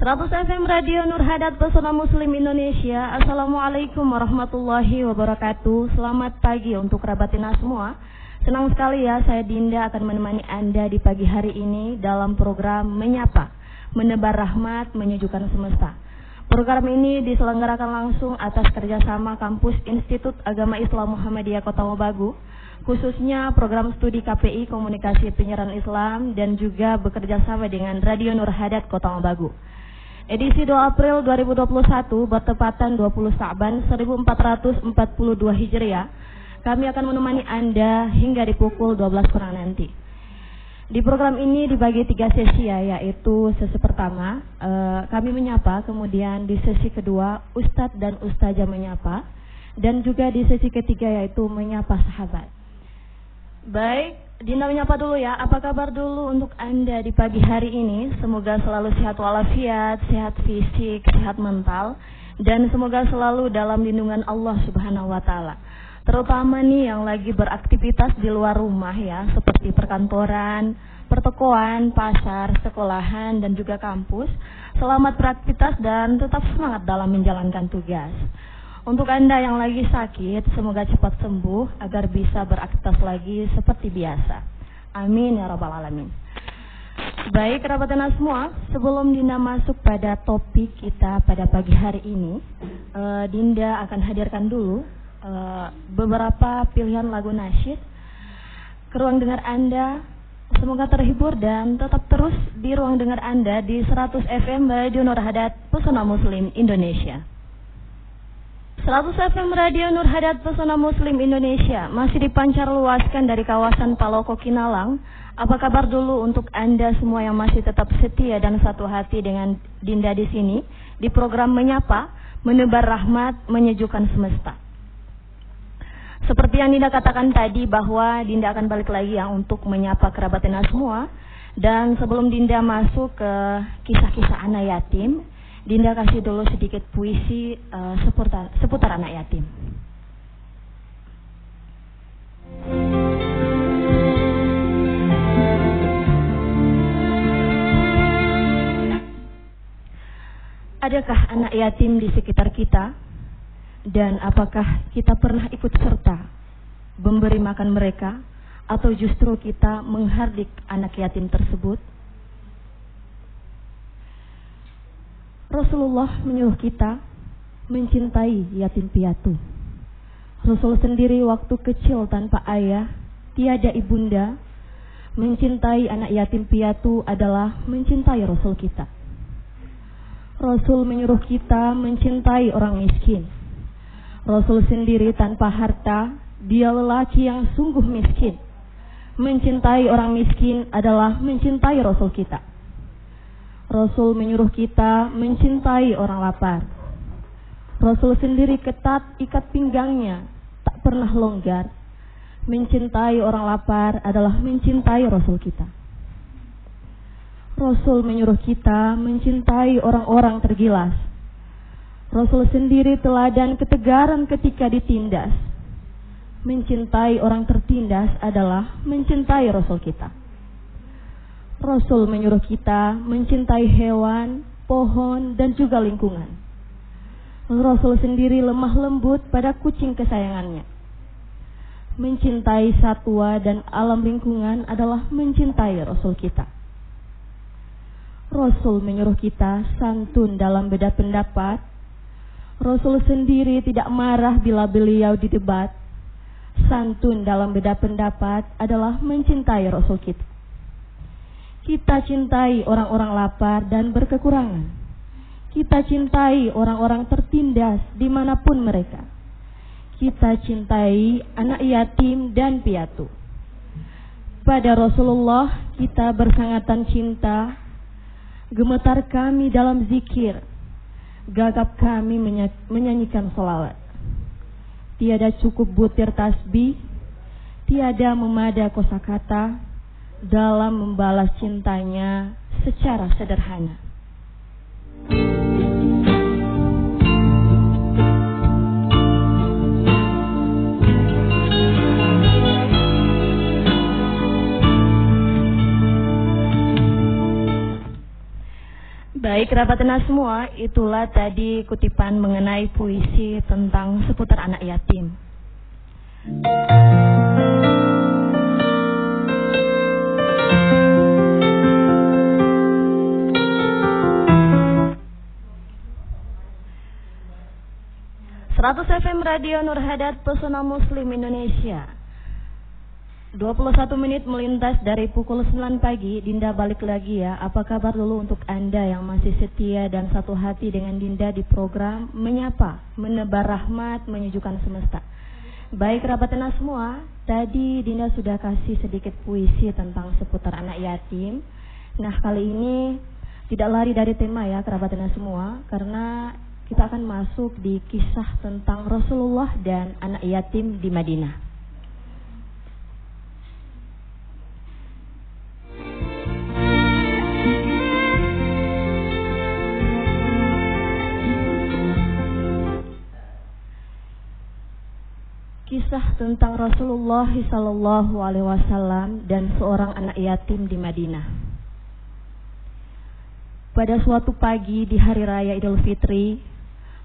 100 FM Radio Nur Hadat Pesona Muslim Indonesia. Assalamualaikum warahmatullahi wabarakatuh. Selamat pagi untuk kerabatina semua. Senang sekali ya saya Dinda akan menemani Anda di pagi hari ini Dalam program Menyapa Menebar Rahmat Menyejukkan Semesta. Program ini diselenggarakan langsung atas kerjasama Kampus Institut Agama Islam Muhammadiyah Kota Mobagu khususnya program studi KPI Komunikasi Penyiaran Islam dan juga bekerja sama dengan Radio Nur Hadat Kota Mobagu. Edisi 2 April 2021 bertepatan 20 Sa'ban 1442 Hijriah. Kami akan menemani Anda hingga di pukul 12 kurang nanti. Di program ini dibagi tiga sesi ya, yaitu sesi pertama eh, kami menyapa, kemudian di sesi kedua Ustadz dan Ustazah menyapa, dan juga di sesi ketiga yaitu menyapa sahabat. Baik, Dinda menyapa dulu ya. Apa kabar dulu untuk Anda di pagi hari ini? Semoga selalu sehat walafiat, sehat fisik, sehat mental, dan semoga selalu dalam lindungan Allah Subhanahu wa taala. Terutama nih yang lagi beraktivitas di luar rumah ya, seperti perkantoran, pertokoan, pasar, sekolahan, dan juga kampus. Selamat beraktivitas dan tetap semangat dalam menjalankan tugas. Untuk Anda yang lagi sakit, semoga cepat sembuh agar bisa beraktivitas lagi seperti biasa. Amin ya rabbal alamin. Baik kerabat Anda semua, sebelum Dinda masuk pada topik kita pada pagi hari ini, uh, Dinda akan hadirkan dulu uh, beberapa pilihan lagu nasyid ke ruang dengar Anda. Semoga terhibur dan tetap terus di ruang dengar Anda di 100 FM Radio Nur Hadat Pesona Muslim Indonesia. 100 FM Radio Nur Hadat Pesona Muslim Indonesia masih dipancar luaskan dari kawasan Paloko Kinalang. Apa kabar dulu untuk Anda semua yang masih tetap setia dan satu hati dengan Dinda di sini di program Menyapa, Menebar Rahmat, Menyejukkan Semesta. Seperti yang Dinda katakan tadi bahwa Dinda akan balik lagi ya untuk menyapa kerabat Dinda semua. Dan sebelum Dinda masuk ke kisah-kisah anak yatim, Dinda kasih dulu sedikit puisi uh, seputar, seputar anak yatim. Adakah anak yatim di sekitar kita? Dan apakah kita pernah ikut serta memberi makan mereka? Atau justru kita menghardik anak yatim tersebut? Rasulullah menyuruh kita mencintai yatim piatu. Rasul sendiri waktu kecil tanpa ayah, tiada ibunda, mencintai anak yatim piatu adalah mencintai Rasul kita. Rasul menyuruh kita mencintai orang miskin. Rasul sendiri tanpa harta, dia lelaki yang sungguh miskin. Mencintai orang miskin adalah mencintai Rasul kita. Rasul menyuruh kita mencintai orang lapar. Rasul sendiri ketat ikat pinggangnya, tak pernah longgar. Mencintai orang lapar adalah mencintai Rasul kita. Rasul menyuruh kita mencintai orang-orang tergilas. Rasul sendiri teladan ketegaran ketika ditindas. Mencintai orang tertindas adalah mencintai Rasul kita. Rasul menyuruh kita mencintai hewan, pohon, dan juga lingkungan. Rasul sendiri lemah lembut pada kucing kesayangannya. Mencintai satwa dan alam lingkungan adalah mencintai Rasul kita. Rasul menyuruh kita santun dalam beda pendapat. Rasul sendiri tidak marah bila beliau didebat. Santun dalam beda pendapat adalah mencintai Rasul kita. Kita cintai orang-orang lapar dan berkekurangan. Kita cintai orang-orang tertindas di mana pun mereka. Kita cintai anak yatim dan piatu. Pada Rasulullah kita bersangatan cinta, gemetar kami dalam zikir, gagap kami menyanyikan solawat. Tiada cukup butir tasbih, tiada memada kosakata, dalam membalas cintanya secara sederhana. Baik, kerabat semua, itulah tadi kutipan mengenai puisi tentang seputar anak yatim. 100 FM Radio Nur Hadat Pesona Muslim Indonesia. 21 menit melintas dari pukul 9 pagi. Dinda balik lagi ya. Apa kabar dulu untuk Anda yang masih setia dan satu hati dengan Dinda di program Menyapa, Menebar Rahmat, Menyejukkan Semesta? Baik kerabat semua. Tadi Dinda sudah kasih sedikit puisi tentang seputar anak yatim. Nah kali ini tidak lari dari tema ya kerabat semua Karena kita akan masuk di kisah tentang Rasulullah dan anak yatim di Madinah. Kisah tentang Rasulullah Sallallahu Alaihi Wasallam dan seorang anak yatim di Madinah. Pada suatu pagi di hari raya Idul Fitri,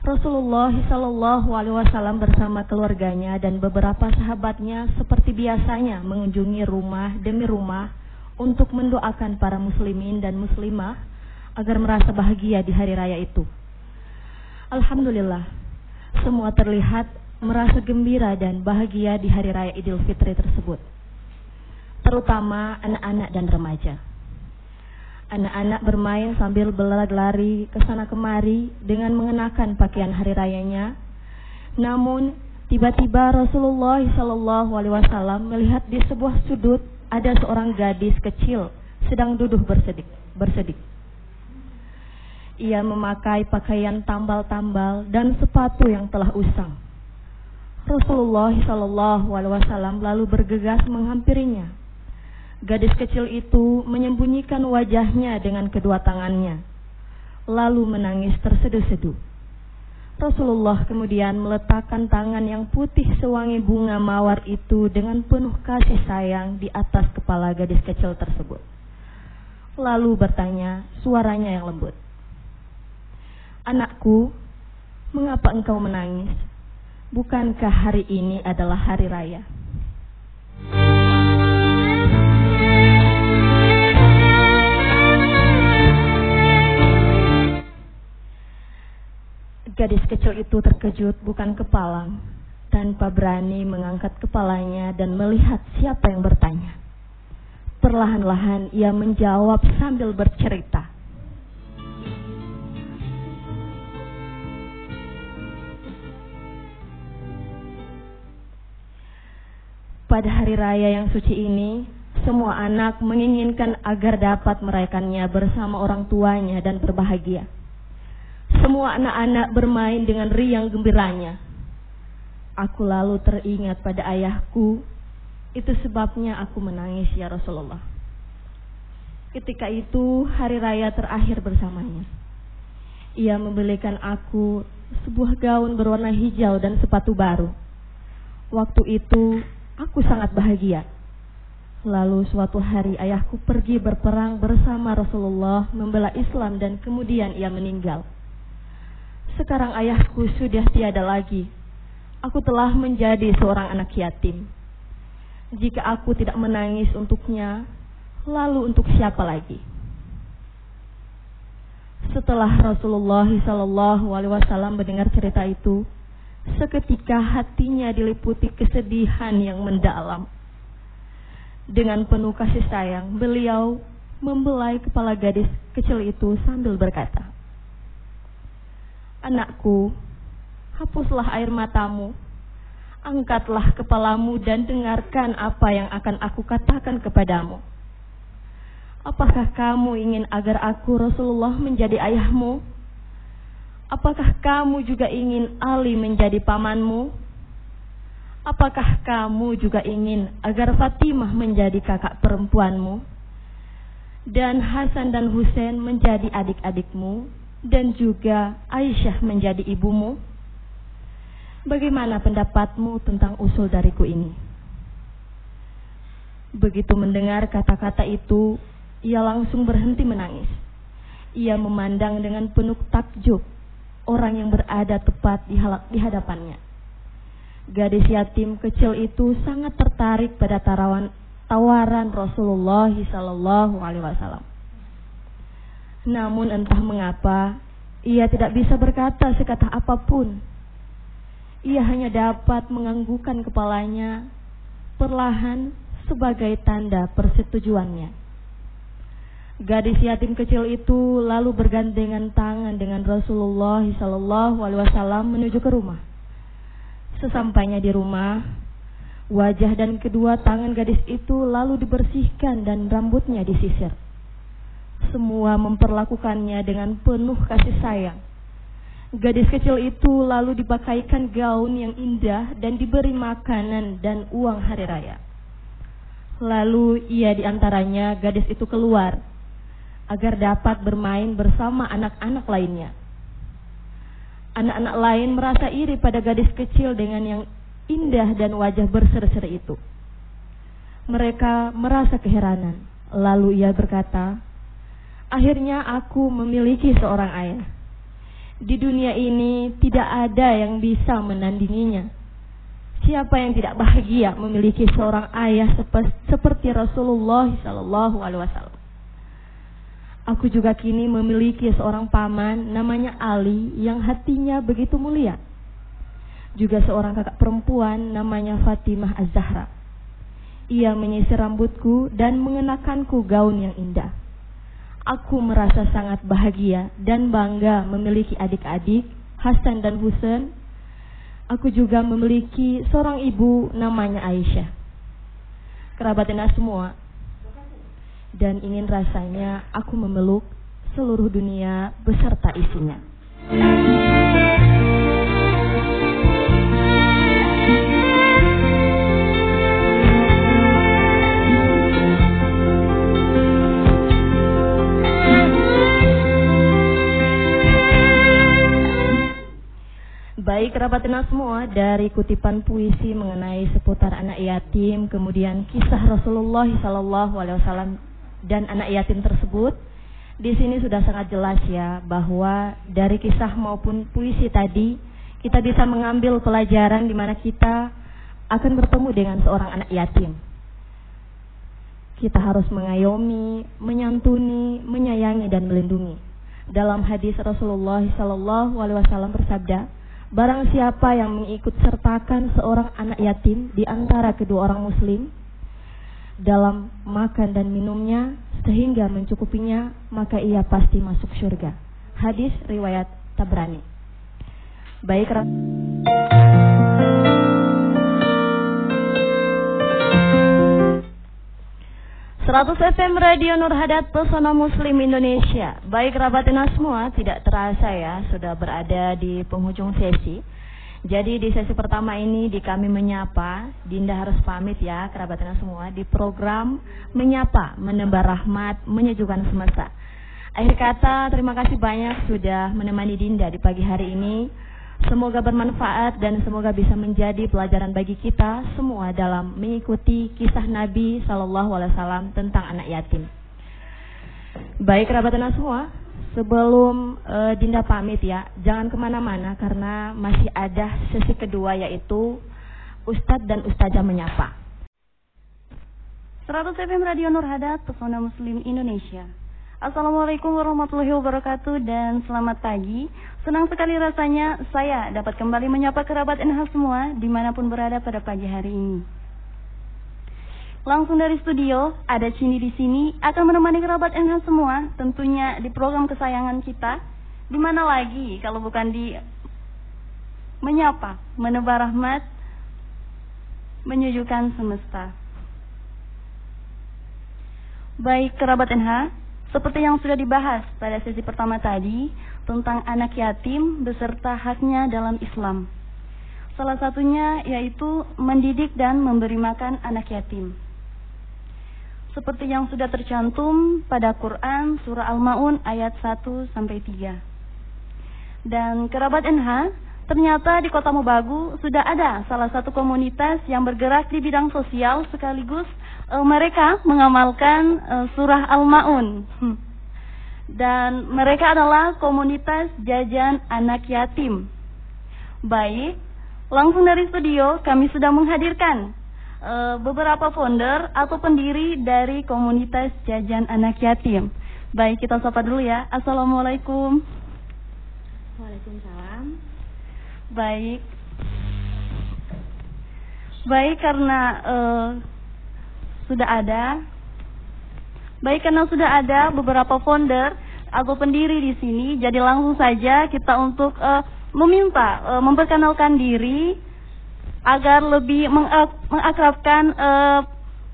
Rasulullah Shallallahu Alaihi Wasallam bersama keluarganya dan beberapa sahabatnya seperti biasanya mengunjungi rumah demi rumah untuk mendoakan para muslimin dan muslimah agar merasa bahagia di hari raya itu. Alhamdulillah, semua terlihat merasa gembira dan bahagia di hari raya Idul Fitri tersebut, terutama anak-anak dan remaja. Anak-anak bermain sambil berlari ke sana kemari dengan mengenakan pakaian hari rayanya. Namun tiba-tiba Rasulullah Shallallahu Alaihi Wasallam melihat di sebuah sudut ada seorang gadis kecil sedang duduk bersedik. bersedik. Ia memakai pakaian tambal-tambal dan sepatu yang telah usang. Rasulullah Shallallahu Alaihi Wasallam lalu bergegas menghampirinya Gadis kecil itu menyembunyikan wajahnya dengan kedua tangannya, lalu menangis terseduh-seduh. Rasulullah kemudian meletakkan tangan yang putih sewangi bunga mawar itu dengan penuh kasih sayang di atas kepala gadis kecil tersebut. Lalu bertanya, suaranya yang lembut. Anakku, mengapa engkau menangis? Bukankah hari ini adalah hari raya? Gadis kecil itu terkejut bukan kepalang, tanpa berani mengangkat kepalanya dan melihat siapa yang bertanya. Perlahan-lahan ia menjawab sambil bercerita. Pada hari raya yang suci ini, semua anak menginginkan agar dapat merayakannya bersama orang tuanya dan berbahagia. Semua anak-anak bermain dengan riang gembiranya. Aku lalu teringat pada ayahku. Itu sebabnya aku menangis ya Rasulullah. Ketika itu hari raya terakhir bersamanya. Ia membelikan aku sebuah gaun berwarna hijau dan sepatu baru. Waktu itu aku sangat bahagia. Lalu suatu hari ayahku pergi berperang bersama Rasulullah membela Islam dan kemudian ia meninggal. Sekarang ayahku sudah tiada lagi. Aku telah menjadi seorang anak yatim. Jika aku tidak menangis untuknya, lalu untuk siapa lagi? Setelah Rasulullah Alaihi Wasallam mendengar cerita itu, seketika hatinya diliputi kesedihan yang mendalam. Dengan penuh kasih sayang, beliau membelai kepala gadis kecil itu sambil berkata, Anakku, hapuslah air matamu, angkatlah kepalamu dan dengarkan apa yang akan aku katakan kepadamu. Apakah kamu ingin agar aku Rasulullah menjadi ayahmu? Apakah kamu juga ingin Ali menjadi pamanmu? Apakah kamu juga ingin agar Fatimah menjadi kakak perempuanmu? Dan Hasan dan Hussein menjadi adik-adikmu? Dan juga Aisyah menjadi ibumu? Bagaimana pendapatmu tentang usul dariku ini? Begitu mendengar kata-kata itu, ia langsung berhenti menangis. ia memandang dengan penuh takjub orang yang berada tepat di hadapannya. Gadis yatim kecil itu sangat tertarik pada tarawan, tawaran Rasulullah Sallallahu Alaihi Wasallam. Namun entah mengapa ia tidak bisa berkata sekata apa pun. Ia hanya dapat menganggukkan kepalanya perlahan sebagai tanda persetujuannya. Gadis yatim kecil itu lalu bergandengan tangan dengan Rasulullah Alaihi Wasallam menuju ke rumah. Sesampainya di rumah, wajah dan kedua tangan gadis itu lalu dibersihkan dan rambutnya disisir. Semua memperlakukannya dengan penuh kasih sayang. Gadis kecil itu lalu dipakaikan gaun yang indah dan diberi makanan dan uang hari raya. Lalu ia di antaranya gadis itu keluar agar dapat bermain bersama anak-anak lainnya. Anak-anak lain merasa iri pada gadis kecil dengan yang indah dan wajah berseri-seri itu. Mereka merasa keheranan. Lalu ia berkata, "Akhirnya aku memiliki seorang ayah. Di dunia ini tidak ada yang bisa menandinginya." Siapa yang tidak bahagia memiliki seorang ayah seperti Rasulullah Sallallahu Alaihi Wasallam? Aku juga kini memiliki seorang paman namanya Ali yang hatinya begitu mulia. Juga seorang kakak perempuan namanya Fatimah Az-Zahra. Ia menyisir rambutku dan mengenakanku gaun yang indah. Aku merasa sangat bahagia dan bangga memiliki adik-adik Hasan dan Husain Aku juga memiliki seorang ibu namanya Aisyah. Kerabat semua. Dan ingin rasanya aku memeluk seluruh dunia beserta isinya. Baik kerabat tenang semua dari kutipan puisi mengenai seputar anak yatim, kemudian kisah Rasulullah Wasallam dan anak yatim tersebut, di sini sudah sangat jelas ya bahwa dari kisah maupun puisi tadi kita bisa mengambil pelajaran di mana kita akan bertemu dengan seorang anak yatim. Kita harus mengayomi, menyantuni, menyayangi dan melindungi. Dalam hadis Rasulullah Wasallam bersabda, Barang siapa yang mengikut sertakan seorang anak yatim di antara kedua orang muslim dalam makan dan minumnya sehingga mencukupinya, maka ia pasti masuk surga. Hadis riwayat Tabrani. Baik, 100 FM Radio Nur Hadat Pesona Muslim Indonesia. Baik kerabat semua, tidak terasa ya sudah berada di penghujung sesi. Jadi di sesi pertama ini di kami menyapa, Dinda harus pamit ya kerabat semua di program menyapa, menebar rahmat, menyejukkan semesta. Akhir kata terima kasih banyak sudah menemani Dinda di pagi hari ini. Semoga bermanfaat dan semoga bisa menjadi pelajaran bagi kita semua dalam mengikuti kisah Nabi Shallallahu Alaihi Wasallam tentang anak yatim. Baik kerabat semua, sebelum uh, Dinda pamit ya, jangan ke mana-mana karena masih ada sesi kedua yaitu Ustadz dan Ustazah menyapa. 100 FM Radio Nur Hadat, Pesona Muslim Indonesia. Assalamualaikum warahmatullahi wabarakatuh dan selamat pagi. Senang sekali rasanya saya dapat kembali menyapa kerabat NH semua di mana pun berada pada pagi hari ini. Langsung dari studio, ada Cini di sini akan menemani kerabat NH semua tentunya di program kesayangan kita. Di mana lagi kalau bukan di menyapa, menebar rahmat, menyejukkan semesta. Baik kerabat NH, seperti yang sudah dibahas pada sesi pertama tadi tentang anak yatim beserta haknya dalam Islam. Salah satunya yaitu mendidik dan memberi makan anak yatim. Seperti yang sudah tercantum pada Quran surah Al-Maun ayat 1 sampai 3. Dan kerabat NH, ternyata di Kota Mobagu sudah ada salah satu komunitas yang bergerak di bidang sosial sekaligus uh, mereka mengamalkan uh, surah Al-Maun. Hmm. dan mereka adalah komunitas jajan anak yatim. Baik, langsung dari studio kami sudah menghadirkan uh, beberapa founder atau pendiri dari komunitas jajan anak yatim. Baik, kita sapa dulu ya. Assalamualaikum. Waalaikumsalam. Baik. Baik karena uh, sudah ada. Baik karena sudah ada beberapa founder atau pendiri di sini, jadi langsung saja kita untuk uh, meminta uh, memperkenalkan diri agar lebih mengakrabkan uh,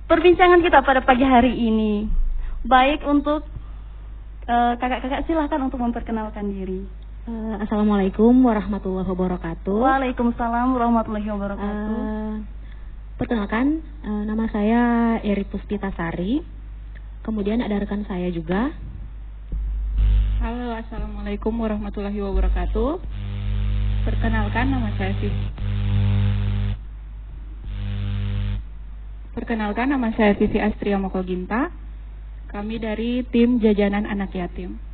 perbincangan kita pada pagi hari ini. Baik untuk kakak-kakak uh, silahkan untuk memperkenalkan diri. Uh, Assalamualaikum warahmatullahi wabarakatuh. Waalaikumsalam warahmatullahi wabarakatuh. Uh, Perkenalkan, uh, nama saya Eri Puspitasari. Kemudian ada rekan saya juga. Halo, Assalamualaikum warahmatullahi wabarakatuh. Perkenalkan, nama saya Vivi. Perkenalkan, nama saya Vivi Astria Mokoginta. Kami dari tim Jajanan Anak Yatim.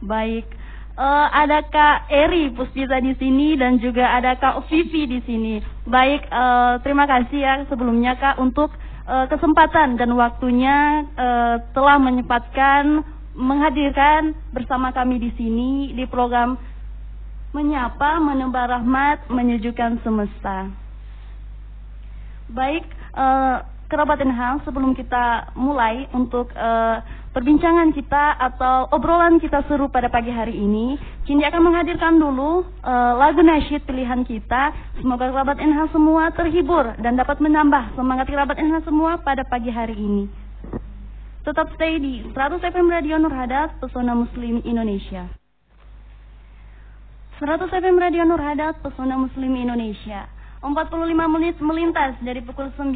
Baik, uh, ada Kak Eri Puspita di sini dan juga ada Kak Vivi di sini. Baik, uh, terima kasih ya sebelumnya Kak untuk uh, kesempatan dan waktunya uh, telah menyempatkan menghadirkan bersama kami di sini di program Menyapa, Menebar Rahmat, Menyejukkan Semesta. Baik, uh, kerabat Enhang, sebelum kita mulai untuk uh, perbincangan kita atau obrolan kita seru pada pagi hari ini, Cindy akan menghadirkan dulu uh, lagu nasyid pilihan kita. Semoga kerabat Enhang semua terhibur dan dapat menambah semangat kerabat Enhang semua pada pagi hari ini. Tetap stay di 100 FM Radio Nurhadat, Pesona Muslim Indonesia. 100 FM Radio Nurhadat, Pesona Muslim Indonesia. 45 menit melintas dari pukul 9.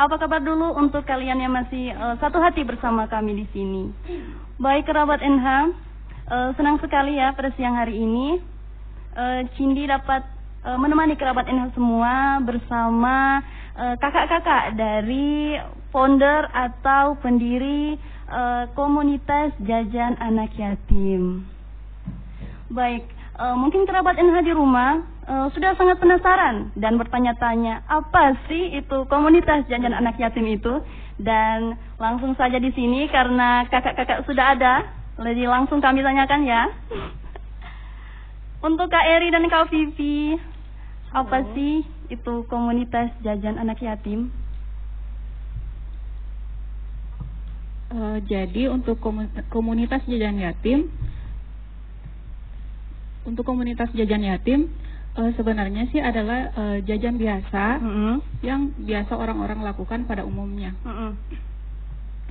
Apa kabar dulu untuk kalian yang masih uh, satu hati bersama kami di sini? Baik kerabat NH, uh, eh, senang sekali ya pada siang hari ini uh, Cindy dapat uh, menemani kerabat NH semua bersama kakak-kakak uh, dari founder atau pendiri uh, komunitas jajan anak yatim. Baik, uh, mungkin kerabat NH di rumah uh, sudah sangat penasaran dan bertanya-tanya apa sih itu komunitas jajan anak yatim itu? Dan langsung saja di sini karena kakak-kakak sudah ada jadi langsung kami tanyakan ya. Untuk Kak Eri dan Kak Vivi apa sih itu komunitas jajan anak yatim? Uh, jadi untuk komunitas jajan yatim untuk komunitas jajan yatim uh, sebenarnya sih adalah uh, jajan biasa mm -hmm. yang biasa orang-orang lakukan pada umumnya. Mm -hmm.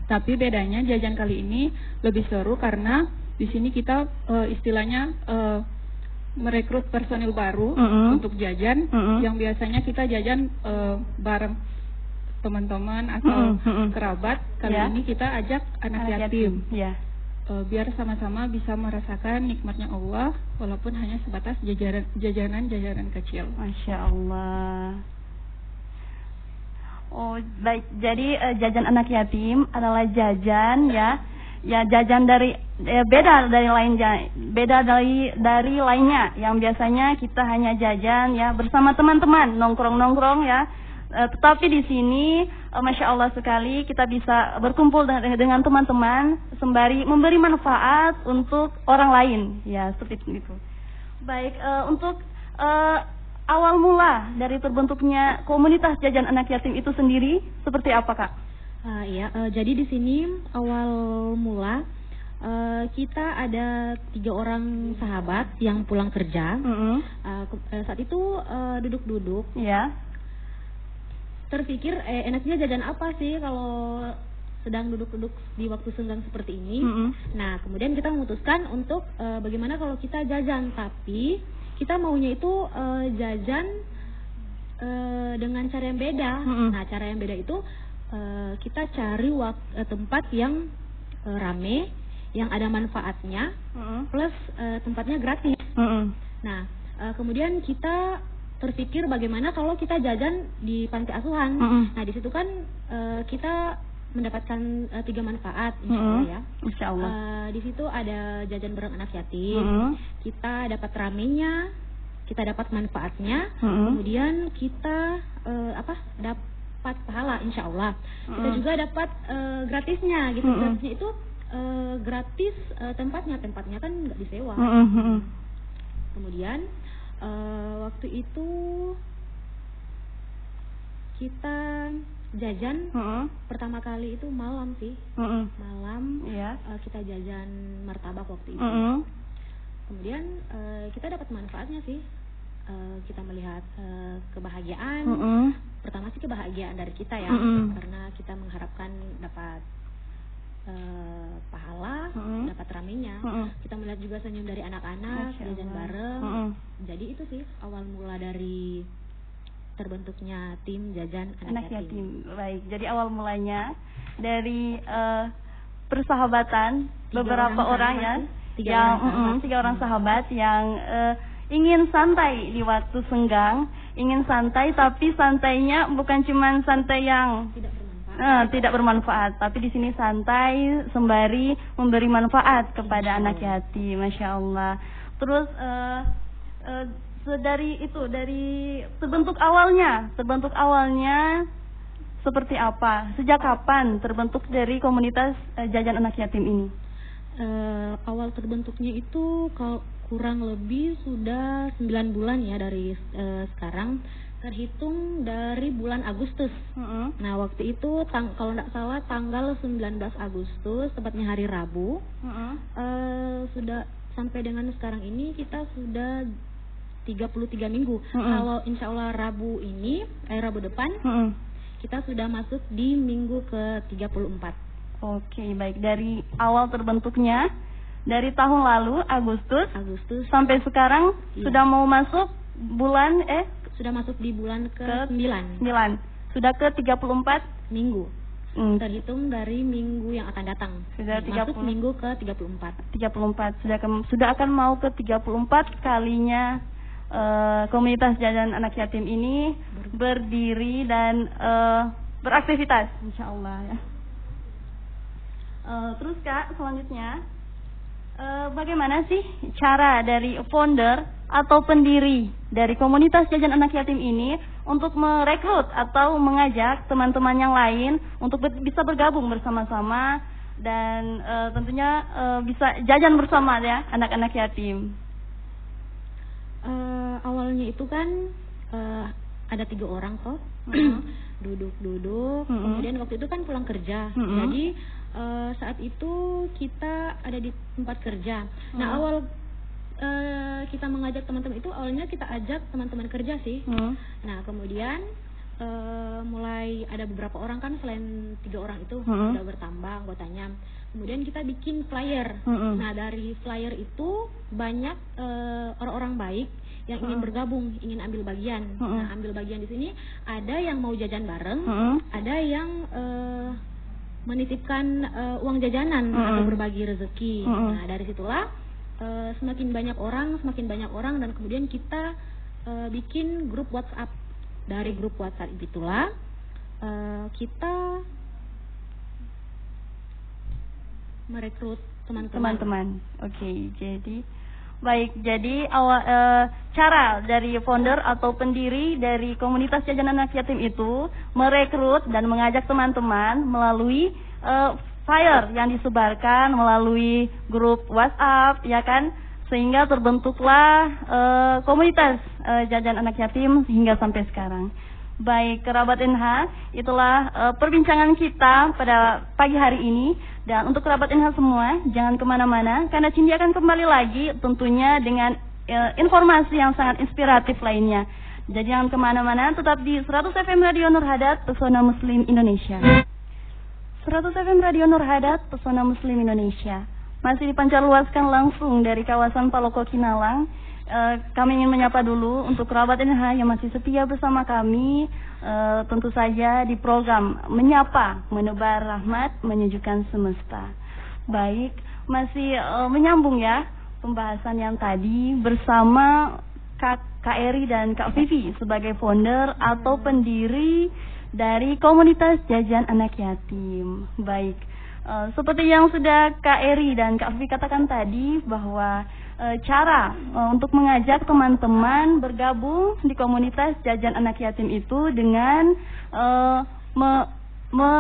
Tapi bedanya jajan kali ini lebih seru karena di sini kita uh, istilahnya uh, merekrut personil baru mm -hmm. untuk jajan mm -hmm. yang biasanya kita jajan uh, bareng teman-teman atau mm -hmm. kerabat. Kali yeah. ini kita ajak anak, anak yatim. yatim. Yeah uh, biar sama-sama bisa merasakan nikmatnya Allah walaupun hanya sebatas jajaran jajanan-jajanan kecil. Masya Allah. Oh baik, jadi uh, jajan anak yatim adalah jajan ya, ya jajan dari ya beda dari lain beda dari dari lainnya yang biasanya kita hanya jajan ya bersama teman-teman nongkrong-nongkrong ya Uh, tetapi di sini, uh, masya Allah sekali, kita bisa berkumpul dengan teman-teman sembari memberi manfaat untuk orang lain, ya seperti itu. Baik, uh, untuk uh, awal mula dari terbentuknya komunitas jajan anak yatim itu sendiri seperti apa kak? Uh, iya, uh, jadi di sini awal mula uh, kita ada tiga orang sahabat yang pulang kerja. Mm -hmm. uh, saat itu duduk-duduk. Uh, ya terpikir eh, enaknya jajan apa sih kalau sedang duduk-duduk di waktu senggang seperti ini. Mm -hmm. Nah, kemudian kita memutuskan untuk uh, bagaimana kalau kita jajan, tapi kita maunya itu uh, jajan uh, dengan cara yang beda. Mm -hmm. Nah, cara yang beda itu uh, kita cari uh, tempat yang uh, rame, yang ada manfaatnya, mm -hmm. plus uh, tempatnya gratis. Mm -hmm. Nah, uh, kemudian kita terpikir bagaimana kalau kita jajan di panti asuhan. Mm -hmm. Nah di situ kan uh, kita mendapatkan uh, tiga manfaat, insya Allah mm -hmm. ya. Insya Allah. Uh, di situ ada jajan bareng anak yatim, mm -hmm. kita dapat ramenya, kita dapat manfaatnya, mm -hmm. kemudian kita uh, apa dapat pahala, insya Allah. Mm -hmm. Kita juga dapat uh, gratisnya, gitu. Mm -hmm. Gratisnya itu uh, gratis uh, tempatnya, tempatnya kan nggak disewa. Mm -hmm. Kemudian uh, waktu itu kita jajan uh -uh. pertama kali itu malam sih uh -uh. malam yeah. Iya. uh, kita jajan martabak waktu itu uh -uh. kemudian uh, kita dapat manfaatnya sih uh, kita melihat uh, kebahagiaan uh -uh. pertama sih kebahagiaan dari kita ya uh -uh. karena kita mengharapkan dapat uh, pahala uh -uh. dapat ramenya uh -uh. kita melihat juga senyum dari anak-anak jajan bareng uh -uh. jadi itu sih awal mula dari terbentuknya tim jajan anak, anak yatim. yatim. Baik, jadi awal mulanya dari uh, persahabatan tiga beberapa orang, orang ya, tiga yang orang mm, tiga orang sahabat yang uh, ingin santai di waktu senggang, ingin santai tapi santainya bukan cuma santai yang tidak uh, tidak bermanfaat. Tapi di sini santai sembari memberi manfaat kepada anak yatim, masya Allah. Terus uh, uh, dari itu dari terbentuk awalnya. Terbentuk awalnya seperti apa? Sejak kapan terbentuk dari komunitas uh, jajan anak yatim ini? Uh, awal terbentuknya itu kurang lebih sudah 9 bulan ya dari uh, sekarang terhitung dari bulan Agustus. Uh -huh. Nah waktu itu tang kalau tidak salah tanggal 19 Agustus tepatnya hari Rabu uh -huh. uh, sudah sampai dengan sekarang ini kita sudah 33 minggu. Mm -hmm. Kalau insya Allah Rabu ini, eh Rabu depan, mm -hmm. kita sudah masuk di minggu ke 34. Oke, baik. Dari awal terbentuknya, dari tahun lalu Agustus, Agustus sampai sekarang iya. sudah mau masuk bulan eh sudah masuk di bulan ke, ke 9. 9. Sudah ke 34 minggu. Hmm. Terhitung dari minggu yang akan datang. Sudah 30 masuk minggu ke 34. 34. Sudah ke, sudah akan mau ke 34 kalinya uh, komunitas jajan anak yatim ini berdiri dan uh, beraktivitas, insya Allah ya. Uh, terus kak, selanjutnya, uh, bagaimana sih cara dari founder atau pendiri dari komunitas jajan anak yatim ini untuk merekrut atau mengajak teman-teman yang lain untuk ber bisa bergabung bersama-sama dan uh, tentunya uh, bisa jajan bersama ya anak-anak yatim? Uh, awalnya itu kan uh, ada tiga orang kok. Duduk-duduk. Mm -hmm. kemudian waktu itu kan pulang kerja. Mm -hmm. jadi uh, saat itu kita ada di tempat kerja mm. nah awal uh, kita mengajak teman-teman itu awalnya kita ajak teman-teman kerja sih mm. nah kemudian uh, mulai ada beberapa orang kan selain tiga orang itu mm. sudah bertambah anggotanya kemudian kita bikin flyer. Mm -hmm. Nah dari flyer itu banyak orang eh, orang-orang baik yang ingin mm -hmm. bergabung, ingin ambil bagian. Mm -hmm. Nah ambil bagian di sini ada yang mau jajan bareng, mm -hmm. ada yang uh, menitipkan uh, uang jajanan mm -hmm. atau berbagi rezeki. Mm -hmm. Nah dari situlah uh, semakin banyak orang, semakin banyak orang dan kemudian kita uh, bikin grup WhatsApp. Dari grup WhatsApp itulah uh, kita merekrut teman-teman. Teman-teman. Oke, okay, jadi baik. Jadi awal e, cara dari founder atau pendiri dari komunitas jajan anak yatim itu merekrut dan mengajak teman-teman melalui e, flyer yang disebarkan melalui grup WhatsApp, ya kan? Sehingga terbentuklah e, komunitas e, jajan anak yatim hingga sampai sekarang. Baik, kerabat NH, itulah uh, perbincangan kita pada pagi hari ini. Dan untuk kerabat NH semua, jangan ke mana-mana, karena Cindy akan kembali lagi tentunya dengan uh, informasi yang sangat inspiratif lainnya. Jadi jangan ke mana-mana, tetap di 100 FM Radio Nur Hadat, Pesona Muslim Indonesia. 100 FM Radio Nur Hadat, Pesona Muslim Indonesia. Masih dipancarluaskan langsung dari kawasan Paloko Kinalang Uh, kami ingin menyapa dulu untuk kerabat NH yang masih setia bersama kami uh, tentu saja di program Menyapa, Menebar Rahmat, Menyejukkan Semesta. Baik, masih uh, menyambung ya pembahasan yang tadi bersama Kak, Kak Eri dan Kak Vivi sebagai founder atau pendiri dari komunitas jajan anak yatim. Baik, seperti yang sudah Kak Eri dan Kak Vivi katakan tadi bahwa uh, cara uh, untuk mengajak teman-teman bergabung di komunitas jajan anak yatim itu dengan uh, me, me,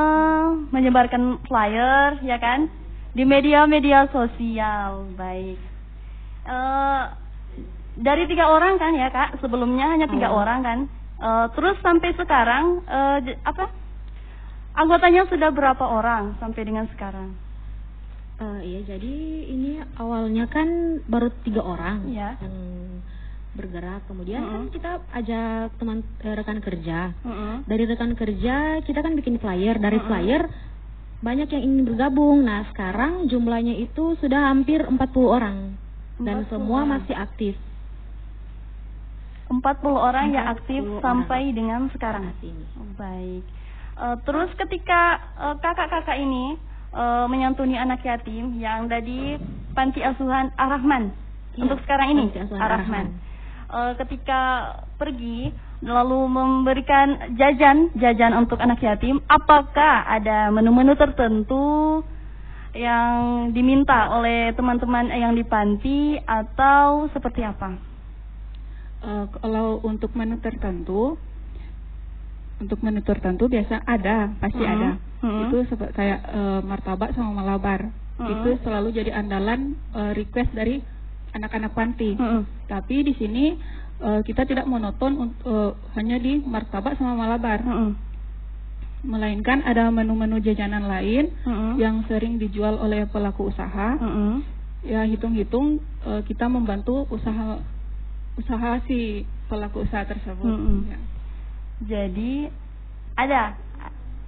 menyebarkan flyer, ya kan, di media-media sosial. Baik. Dari tiga orang kan ya kak sebelumnya hanya tiga oh. orang kan terus sampai sekarang apa anggotanya sudah berapa orang sampai dengan sekarang uh, iya jadi ini awalnya kan baru tiga orang ya. yang bergerak kemudian uh -huh. kan kita ajak teman eh, rekan kerja uh -huh. dari rekan kerja kita kan bikin flyer dari uh -huh. flyer banyak yang ingin bergabung nah sekarang jumlahnya itu sudah hampir 40 orang dan semua masih aktif 40 orang yang aktif sampai dengan sekarang. Ini. Baik. Uh, terus ketika uh, kakak-kakak ini uh, menyantuni anak yatim yang dari panti asuhan Ar-Rahman ya, untuk sekarang ini Ar-Rahman. Uh, ketika pergi lalu memberikan jajan jajan untuk anak yatim, apakah ada menu-menu tertentu yang diminta oleh teman-teman yang di panti atau seperti apa? uh, kalau untuk menu tertentu untuk menu tertentu biasa ada pasti hmm. ada hmm. itu seperti kayak uh, martabak sama malabar hmm. itu selalu jadi andalan uh, request dari anak-anak panti hmm. tapi di sini uh, kita tidak monoton uh, hanya di martabak sama malabar hmm. melainkan ada menu-menu jajanan lain hmm. yang sering dijual oleh pelaku usaha hmm. ya hitung-hitung uh, kita membantu usaha usaha si pelaku usaha tersebut. Mm -hmm. ya. Jadi ada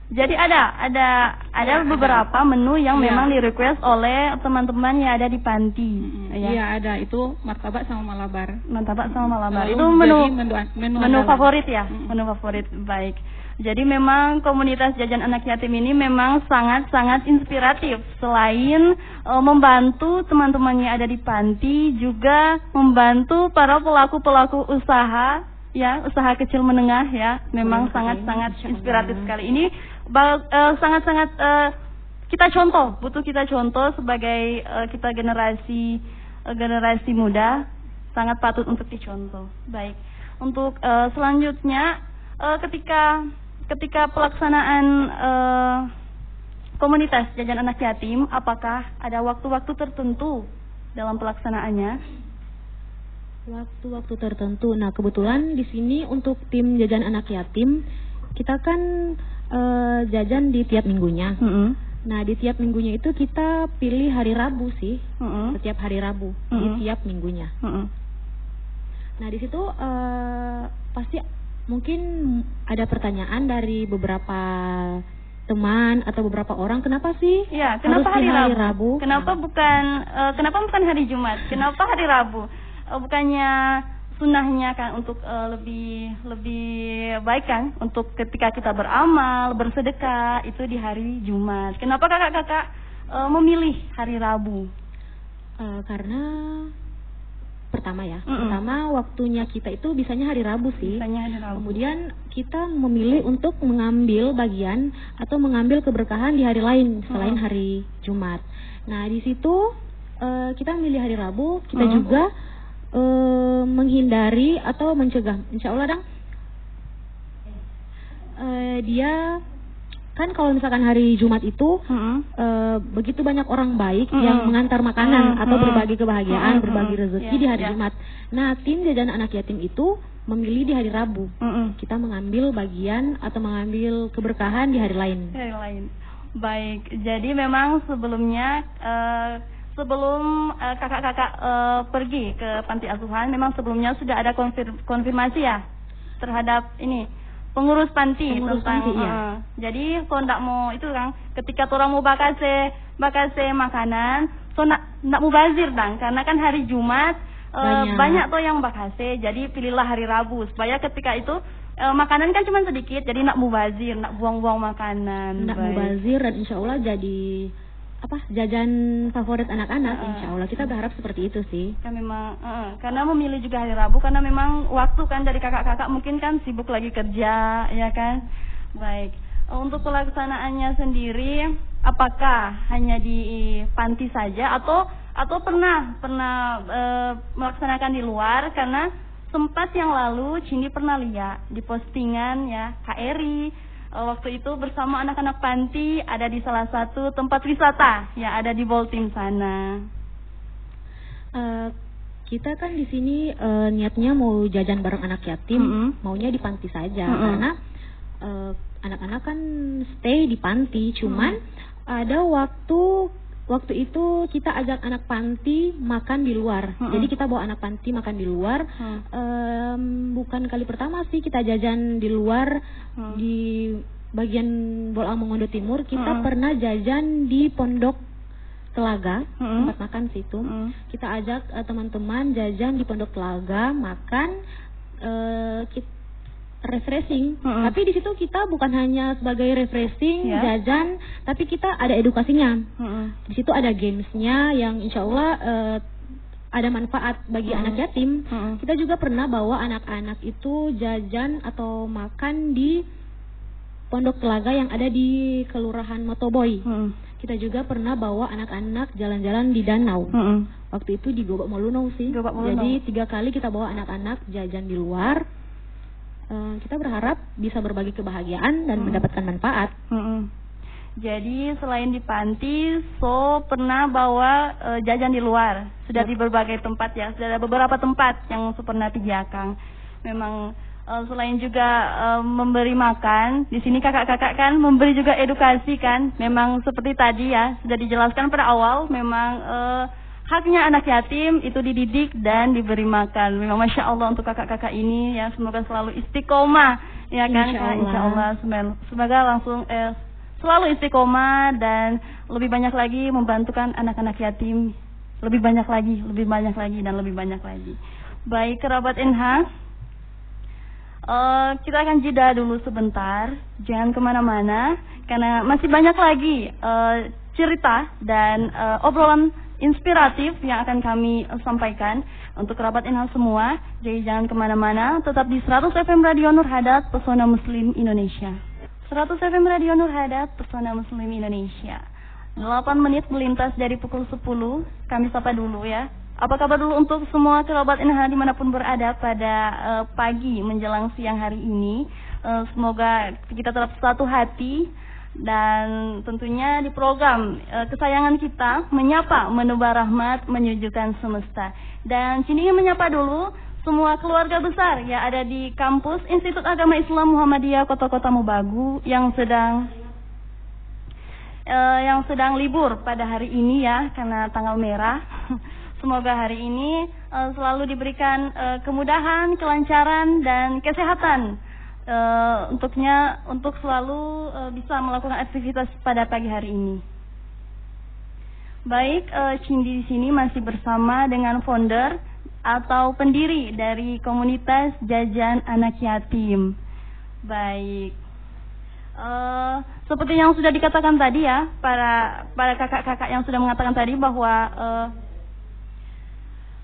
jadi ada ada ada ya, beberapa ada. menu yang ya. memang di request oleh teman-teman yang ada di panti. Iya ya. ada itu martabak sama malabar. Martabak sama malabar. Lalu itu menu menu, menu, menu favorit ya, hmm. menu favorit. Baik. Jadi memang komunitas jajan anak yatim ini memang sangat-sangat inspiratif. Selain e, membantu teman-temannya ada di panti, juga membantu para pelaku-pelaku usaha, ya usaha kecil menengah ya. Memang sangat-sangat inspiratif sekali. Ini e, sangat-sangat e, kita contoh, butuh kita contoh sebagai e, kita generasi e, generasi muda, sangat patut untuk dicontoh. Baik. Untuk e, selanjutnya, e, ketika ketika pelaksanaan uh, komunitas jajan anak yatim, apakah ada waktu-waktu tertentu dalam pelaksanaannya? Waktu-waktu tertentu. Nah, kebetulan di sini untuk tim jajan anak yatim, kita kan uh, jajan di tiap minggunya. Mm -hmm. Nah, di tiap minggunya itu kita pilih hari Rabu sih, mm -hmm. setiap hari Rabu mm -hmm. di tiap minggunya. Mm -hmm. Nah, di situ uh, pasti Mungkin ada pertanyaan dari beberapa teman atau beberapa orang kenapa sih ya kenapa hari, hari Rabu? Rabu kenapa bukan uh, kenapa bukan hari Jumat kenapa hari Rabu uh, bukannya sunnahnya kan untuk uh, lebih lebih baik kan untuk ketika kita beramal bersedekah itu di hari Jumat kenapa kakak-kakak uh, memilih hari Rabu uh, karena pertama ya. Mm -mm. Pertama waktunya kita itu bisanya hari Rabu sih. Bisanya hari Rabu. Kemudian kita memilih untuk mengambil bagian atau mengambil keberkahan di hari lain selain mm. hari Jumat. Nah, di situ uh, kita memilih hari Rabu, kita mm. juga uh, menghindari atau mencegah insya Allah dong uh, dia kan kalau misalkan hari Jumat itu hmm. e, begitu banyak orang baik hmm. yang mengantar makanan hmm. atau berbagi kebahagiaan, hmm. berbagi rezeki yeah, di hari yeah. Jumat. Nah, tim jajan anak yatim itu memilih di hari Rabu. Hmm. Kita mengambil bagian atau mengambil keberkahan di hari lain. Hari lain. Baik. Jadi memang sebelumnya uh, sebelum kakak-kakak uh, uh, pergi ke panti asuhan memang sebelumnya sudah ada konfir konfirmasi ya terhadap ini pengurus panti pengurus tentang panti, uh, jadi kalau ndak mau itu kan ketika orang mau bakase bakase makanan so nak ndak mau bazir dong karena kan hari Jumat uh, banyak. banyak tuh yang bakase jadi pilihlah hari Rabu supaya ketika itu uh, makanan kan cuma sedikit jadi nak bazir nak buang-buang makanan nak bazir dan insya Allah jadi apa jajan favorit anak-anak uh, insya Allah kita berharap seperti itu sih. Kan memang uh, karena memilih juga hari Rabu karena memang waktu kan dari kakak-kakak mungkin kan sibuk lagi kerja ya kan? Baik untuk pelaksanaannya sendiri apakah hanya di panti saja atau atau pernah pernah e, melaksanakan di luar? Karena sempat yang lalu Cindy pernah lihat di postingan ya KRI waktu itu bersama anak-anak panti ada di salah satu tempat wisata yang ada di Boltim sana. Uh, kita kan di sini uh, niatnya mau jajan bareng anak yatim, mm -hmm. maunya di panti saja mm -hmm. karena anak-anak uh, kan stay di panti, cuman mm -hmm. ada waktu waktu itu kita ajak anak panti makan di luar. Hmm. Jadi kita bawa anak panti makan di luar. Hmm. Um, bukan kali pertama sih kita jajan di luar hmm. di bagian Bolang Mongondo Timur. Kita hmm. pernah jajan di Pondok Telaga hmm. tempat makan situ. Hmm. Kita ajak uh, teman-teman jajan di Pondok Telaga makan. Uh, kita refreshing. Mm -hmm. Tapi di situ kita bukan hanya sebagai refreshing, yeah. jajan, tapi kita ada edukasinya. Mm -hmm. Di situ ada gamesnya yang insya Allah uh, ada manfaat bagi mm -hmm. anak yatim. Mm -hmm. Kita juga pernah bawa anak-anak itu jajan atau makan di pondok telaga yang ada di kelurahan Motoboy. Mm -hmm. Kita juga pernah bawa anak-anak jalan-jalan di danau. Mm -hmm. Waktu itu di Gobak Moluno sih. Gobak Moluno. Jadi tiga kali kita bawa anak-anak jajan di luar uh, kita berharap bisa berbagi kebahagiaan dan hmm. mendapatkan manfaat. Hmm. Jadi selain di panti, so pernah bawa uh, jajan di luar. Sudah di berbagai tempat ya. Sudah ada beberapa tempat yang so pernah Akang. Memang uh, selain juga uh, memberi makan, di sini kakak-kakak kan memberi juga edukasi kan. Memang seperti tadi ya sudah dijelaskan pada awal. Memang uh, haknya anak yatim itu dididik dan diberi makan. Memang masya Allah untuk kakak-kakak ini ya. Semoga selalu istiqomah ya kan insya Allah, insya Allah semoga langsung eh, selalu istiqomah dan lebih banyak lagi membantukan anak-anak yatim. Lebih banyak lagi, lebih banyak lagi dan lebih banyak lagi. Baik kerabat NH, uh, kita akan jeda dulu sebentar, jangan ke mana-mana karena masih banyak lagi uh, cerita dan uh, obrolan inspiratif yang akan kami uh, sampaikan untuk kerabat Inhal semua. Jadi jangan ke mana-mana, tetap di 100 FM Radio Nur Hadat, Pesona Muslim Indonesia. 100 FM Radio Nur Hadat, Pesona Muslim Indonesia. 8 menit melintas dari pukul 10, kami sapa dulu ya. Apa kabar dulu untuk semua kerabat Inhal di mana pun berada pada uh, pagi menjelang siang hari ini. Uh, semoga kita tetap satu hati dan tentunya di program e, kesayangan kita menyapa menebar rahmat menyujukan semesta. Dan sini menyapa dulu semua keluarga besar yang ada di kampus Institut Agama Islam Muhammadiyah Kota-Kota Mubagu yang sedang e, yang sedang libur pada hari ini ya karena tanggal merah. Semoga hari ini e, selalu diberikan e, kemudahan kelancaran dan kesehatan uh, untuknya untuk selalu uh, bisa melakukan aktivitas pada pagi hari ini. Baik, uh, Cindy di sini masih bersama dengan founder atau pendiri dari komunitas jajan anak yatim. Baik. Uh, seperti yang sudah dikatakan tadi ya, para para kakak-kakak yang sudah mengatakan tadi bahwa uh,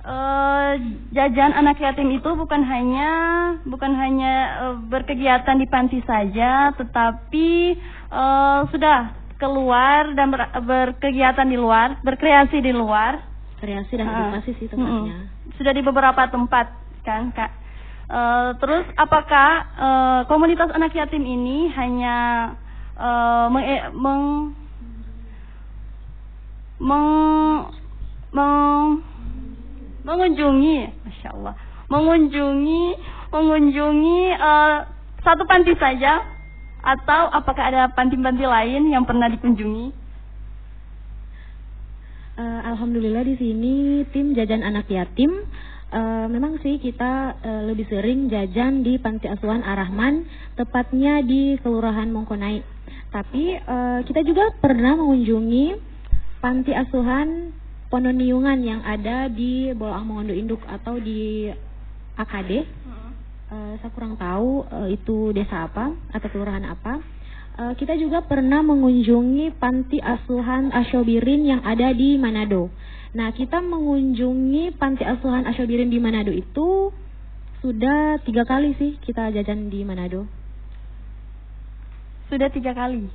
uh, jajan anak yatim itu bukan hanya bukan hanya uh, berkegiatan di panti saja, tetapi uh, sudah keluar dan ber, berkegiatan di luar, berkreasi di luar. Kreasi dan edukasi uh, sih tempatnya. Uh, sudah di beberapa tempat kan, Kak. Uh, terus apakah uh, komunitas anak yatim ini hanya uh, meng, meng, meng, meng mengunjungi, masya Allah, mengunjungi mengunjungi uh, satu panti saja atau apakah ada panti-panti lain yang pernah dikunjungi? Uh, Alhamdulillah di sini tim jajan anak yatim uh, memang sih kita uh, lebih sering jajan di Panti Asuhan Arahman, tepatnya di Kelurahan Mongkonai. Tapi uh, kita juga pernah mengunjungi Panti Asuhan Pononiungan yang ada di Bolang Mongondo Induk atau di AKD. Uh, saya kurang tahu uh, itu desa apa atau kelurahan apa. uh, kita juga pernah mengunjungi panti asuhan Asyobirin yang ada di Manado. Nah, kita mengunjungi panti asuhan Asyobirin di Manado itu sudah tiga kali sih kita jajan di Manado. Sudah tiga kali.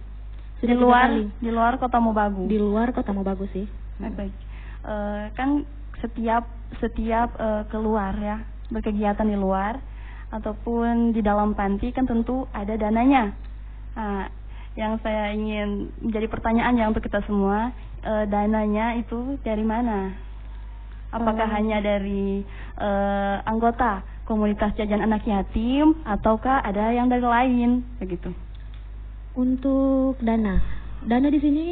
Sudah di luar kali. di luar kota Mobagu. Di luar kota Mobagu sih. Baik. baik. Uh, kan setiap setiap uh, keluar ya berkegiatan di luar ataupun di dalam panti kan tentu ada dananya. Nah, yang saya ingin menjadi pertanyaan ya untuk kita semua, e, dananya itu dari mana? Apakah hmm. hanya dari e, anggota komunitas jajan anak yatim ataukah ada yang dari lain begitu? Untuk dana, dana di sini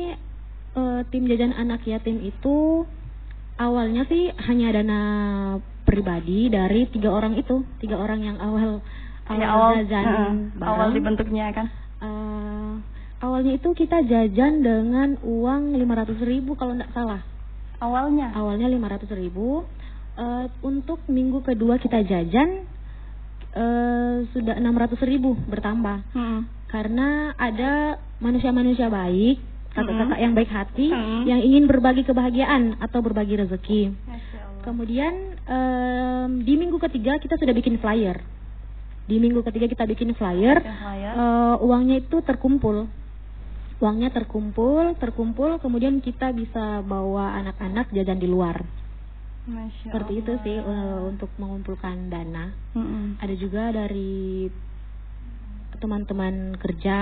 e, tim jajan anak yatim itu awalnya sih hanya dana pribadi dari tiga orang itu, tiga orang yang awal awal, awal jajan uh, awal dibentuknya kan? Uh, awalnya itu kita jajan dengan uang 500 ribu kalau tidak salah. Awalnya? Awalnya 500 ribu. Uh, untuk minggu kedua kita jajan uh, sudah 600 ribu bertambah. Hmm. Karena ada manusia-manusia baik, kakak-kakak yang baik hati, hmm. yang ingin berbagi kebahagiaan atau berbagi rezeki. Kemudian um, di minggu ketiga kita sudah bikin flyer. Di minggu ketiga kita bikin flyer, flyer. Uh, uangnya itu terkumpul uangnya terkumpul, terkumpul, kemudian kita bisa bawa anak-anak jajan di luar. Masya Seperti Allah. itu sih uh, untuk mengumpulkan dana. Mm -mm. Ada juga dari teman-teman kerja,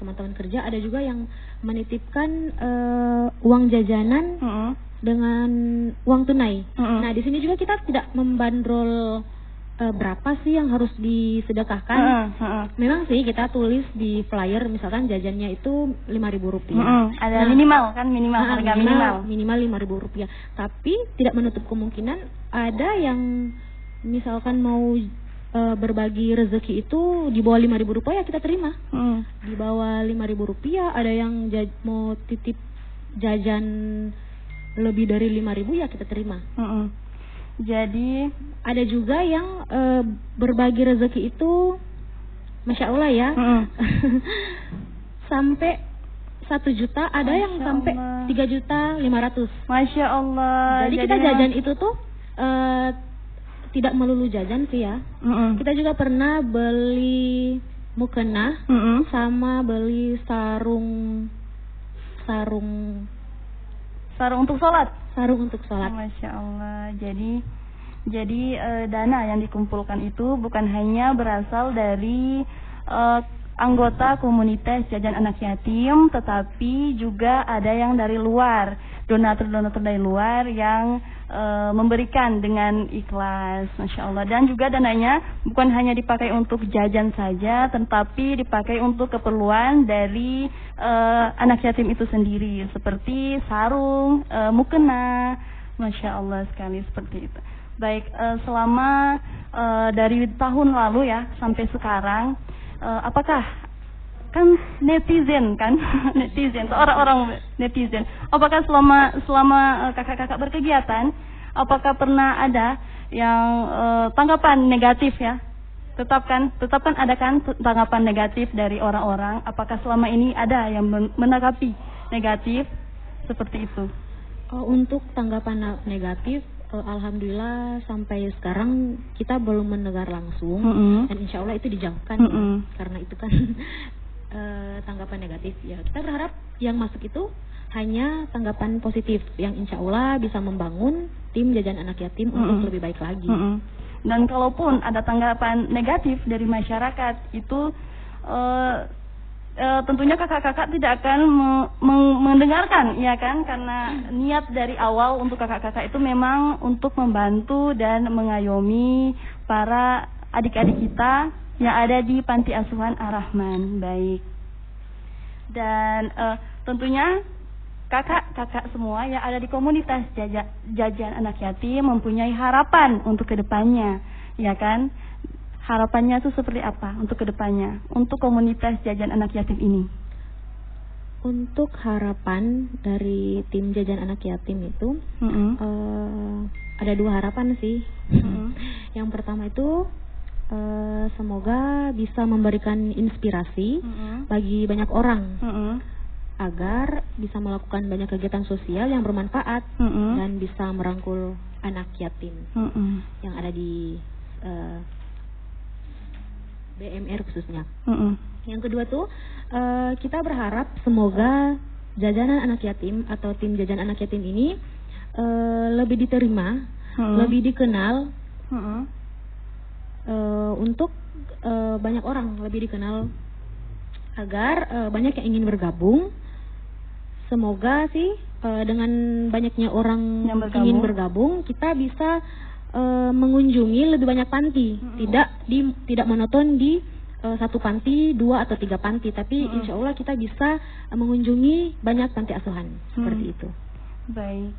teman-teman kerja ada juga yang menitipkan uh, uang jajanan mm -mm. dengan uang tunai. Mm -mm. Nah di sini juga kita tidak membandrol uh, berapa sih yang harus disedekahkan? Uh, uh, uh. Memang sih kita tulis di flyer misalkan jajannya itu lima ribu rupiah. Uh, uh. Ada nah, minimal kan minimal uh, harga minimal minimal lima ribu rupiah. Tapi tidak menutup kemungkinan ada yang misalkan mau uh, berbagi rezeki itu di bawah lima ribu rupiah ya kita terima. Uh. Di bawah lima ribu rupiah ada yang mau titip jajan lebih dari lima ribu ya kita terima. Uh, uh. Jadi ada juga yang e, berbagi rezeki itu, masya Allah ya, hmm. sampai satu juta, ada masya yang sampai tiga juta lima ratus. Masya Allah. Jadi, Jadi kita jajan itu tuh e, tidak melulu jajan sih ya. Mm -mm. Kita juga pernah beli mukena mm -mm. sama beli sarung sarung sarung untuk sholat sarung untuk sholat. Masya Allah. Jadi jadi e, dana yang dikumpulkan itu bukan hanya berasal dari e, anggota komunitas jajan anak yatim, tetapi juga ada yang dari luar, donatur-donatur dari luar yang e, memberikan dengan ikhlas, masya Allah. Dan juga dananya bukan hanya dipakai untuk jajan saja, tetapi dipakai untuk keperluan dari e, anak yatim itu sendiri, seperti sarung, e, mukena, masya Allah sekali seperti itu. Baik, e, selama e, dari tahun lalu ya sampai sekarang uh, apakah kan netizen kan? Netizen orang-orang netizen. Apakah selama selama uh, kakak-kakak berkegiatan apakah pernah ada yang uh, tanggapan negatif ya? Tetap kan tetap kan ada kan tanggapan negatif dari orang-orang? Apakah selama ini ada yang menanggapi negatif seperti itu? Oh, untuk tanggapan negatif uh, alhamdulillah sampai sekarang kita belum mendengar langsung mm -hmm. dan insya Allah itu dijauhkan mm -hmm. karena itu kan uh, tanggapan negatif ya kita berharap yang masuk itu hanya tanggapan positif yang insya Allah bisa membangun tim jajan anak yatim mm -hmm. untuk lebih baik lagi mm -hmm. dan kalaupun ada tanggapan negatif dari masyarakat itu uh, e, tentunya kakak-kakak tidak akan me mendengarkan ya kan? Karena niat dari awal untuk kakak-kakak itu memang untuk membantu dan mengayomi para adik-adik kita yang ada di panti asuhan Ar-Rahman. Baik. Dan e, tentunya kakak-kakak semua yang ada di komunitas jajan, jajan anak yatim mempunyai harapan untuk ke depannya ya kan harapannya itu seperti apa untuk ke depannya untuk komunitas jajan anak yatim ini? Untuk harapan dari tim jajan anak yatim itu mm-hmm. uh, ada dua harapan sih. Mm-hmm. Yang pertama itu uh, semoga bisa memberikan inspirasi mm -hmm. bagi banyak orang mm -hmm. agar bisa melakukan banyak kegiatan sosial yang bermanfaat mm -hmm. dan bisa merangkul anak yatim mm -hmm. yang ada di uh, BMR khususnya. Mm -hmm. Yang kedua tuh uh, kita berharap semoga jajanan anak yatim atau tim jajan anak yatim ini uh, lebih diterima, hmm. lebih dikenal hmm. uh, untuk uh, banyak orang, lebih dikenal agar uh, banyak yang ingin bergabung. Semoga sih uh, dengan banyaknya orang yang bergabung. ingin bergabung, kita bisa uh, mengunjungi lebih banyak panti, hmm. tidak di tidak monoton di uh, satu panti, dua atau tiga panti, tapi hmm. insya Allah kita bisa uh, mengunjungi banyak panti asuhan hmm. seperti itu. Baik,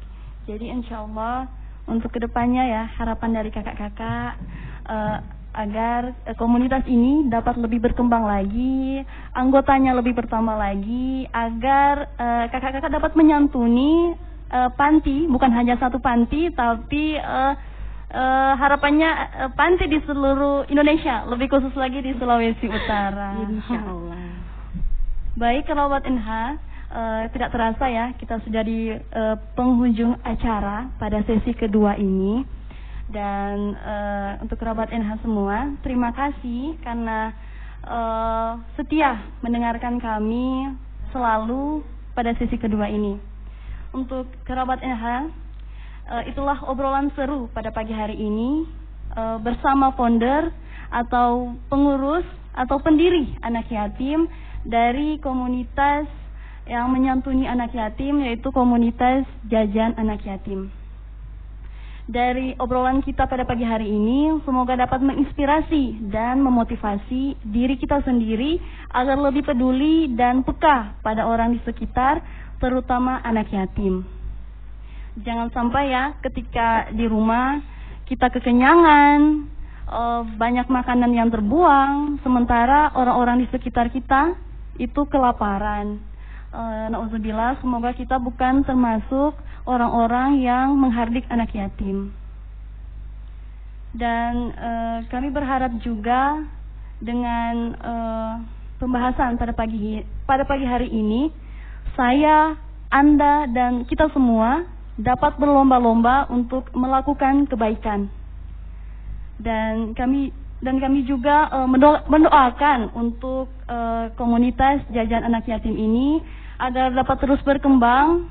jadi insya Allah untuk ke depannya ya harapan dari kakak-kakak uh, agar uh, komunitas ini dapat lebih berkembang lagi, anggotanya lebih bertambah lagi, agar kakak-kakak uh, dapat menyantuni uh, panti, bukan hanya satu panti, tapi uh, uh, harapannya uh, panti di seluruh Indonesia, lebih khusus lagi di Sulawesi Utara. Insya Allah. Baik, kerabat NH, uh, tidak terasa ya kita sudah di uh, penghujung acara pada sesi kedua ini. Dan uh, untuk kerabat NH semua, terima kasih karena uh, setia mendengarkan kami selalu pada sesi kedua ini. Untuk kerabat NH, uh, itulah obrolan seru pada pagi hari ini uh, bersama founder atau pengurus atau pendiri anak yatim dari komunitas yang menyantuni anak yatim yaitu komunitas jajan anak yatim. Dari obrolan kita pada pagi hari ini, semoga dapat menginspirasi dan memotivasi diri kita sendiri agar lebih peduli dan peka pada orang di sekitar, terutama anak yatim. Jangan sampai ya ketika di rumah kita kekenyangan, uh, banyak makanan yang terbuang, sementara orang-orang di sekitar kita itu kelaparan. Uh, Nauzubillah, semoga kita bukan termasuk orang-orang yang menghardik anak yatim. Dan uh, kami berharap juga dengan uh, pembahasan pada pagi pada pagi hari ini, saya, Anda dan kita semua dapat berlomba-lomba untuk melakukan kebaikan. Dan kami dan kami juga uh, mendoakan untuk uh, komunitas jajan anak yatim ini agar dapat terus berkembang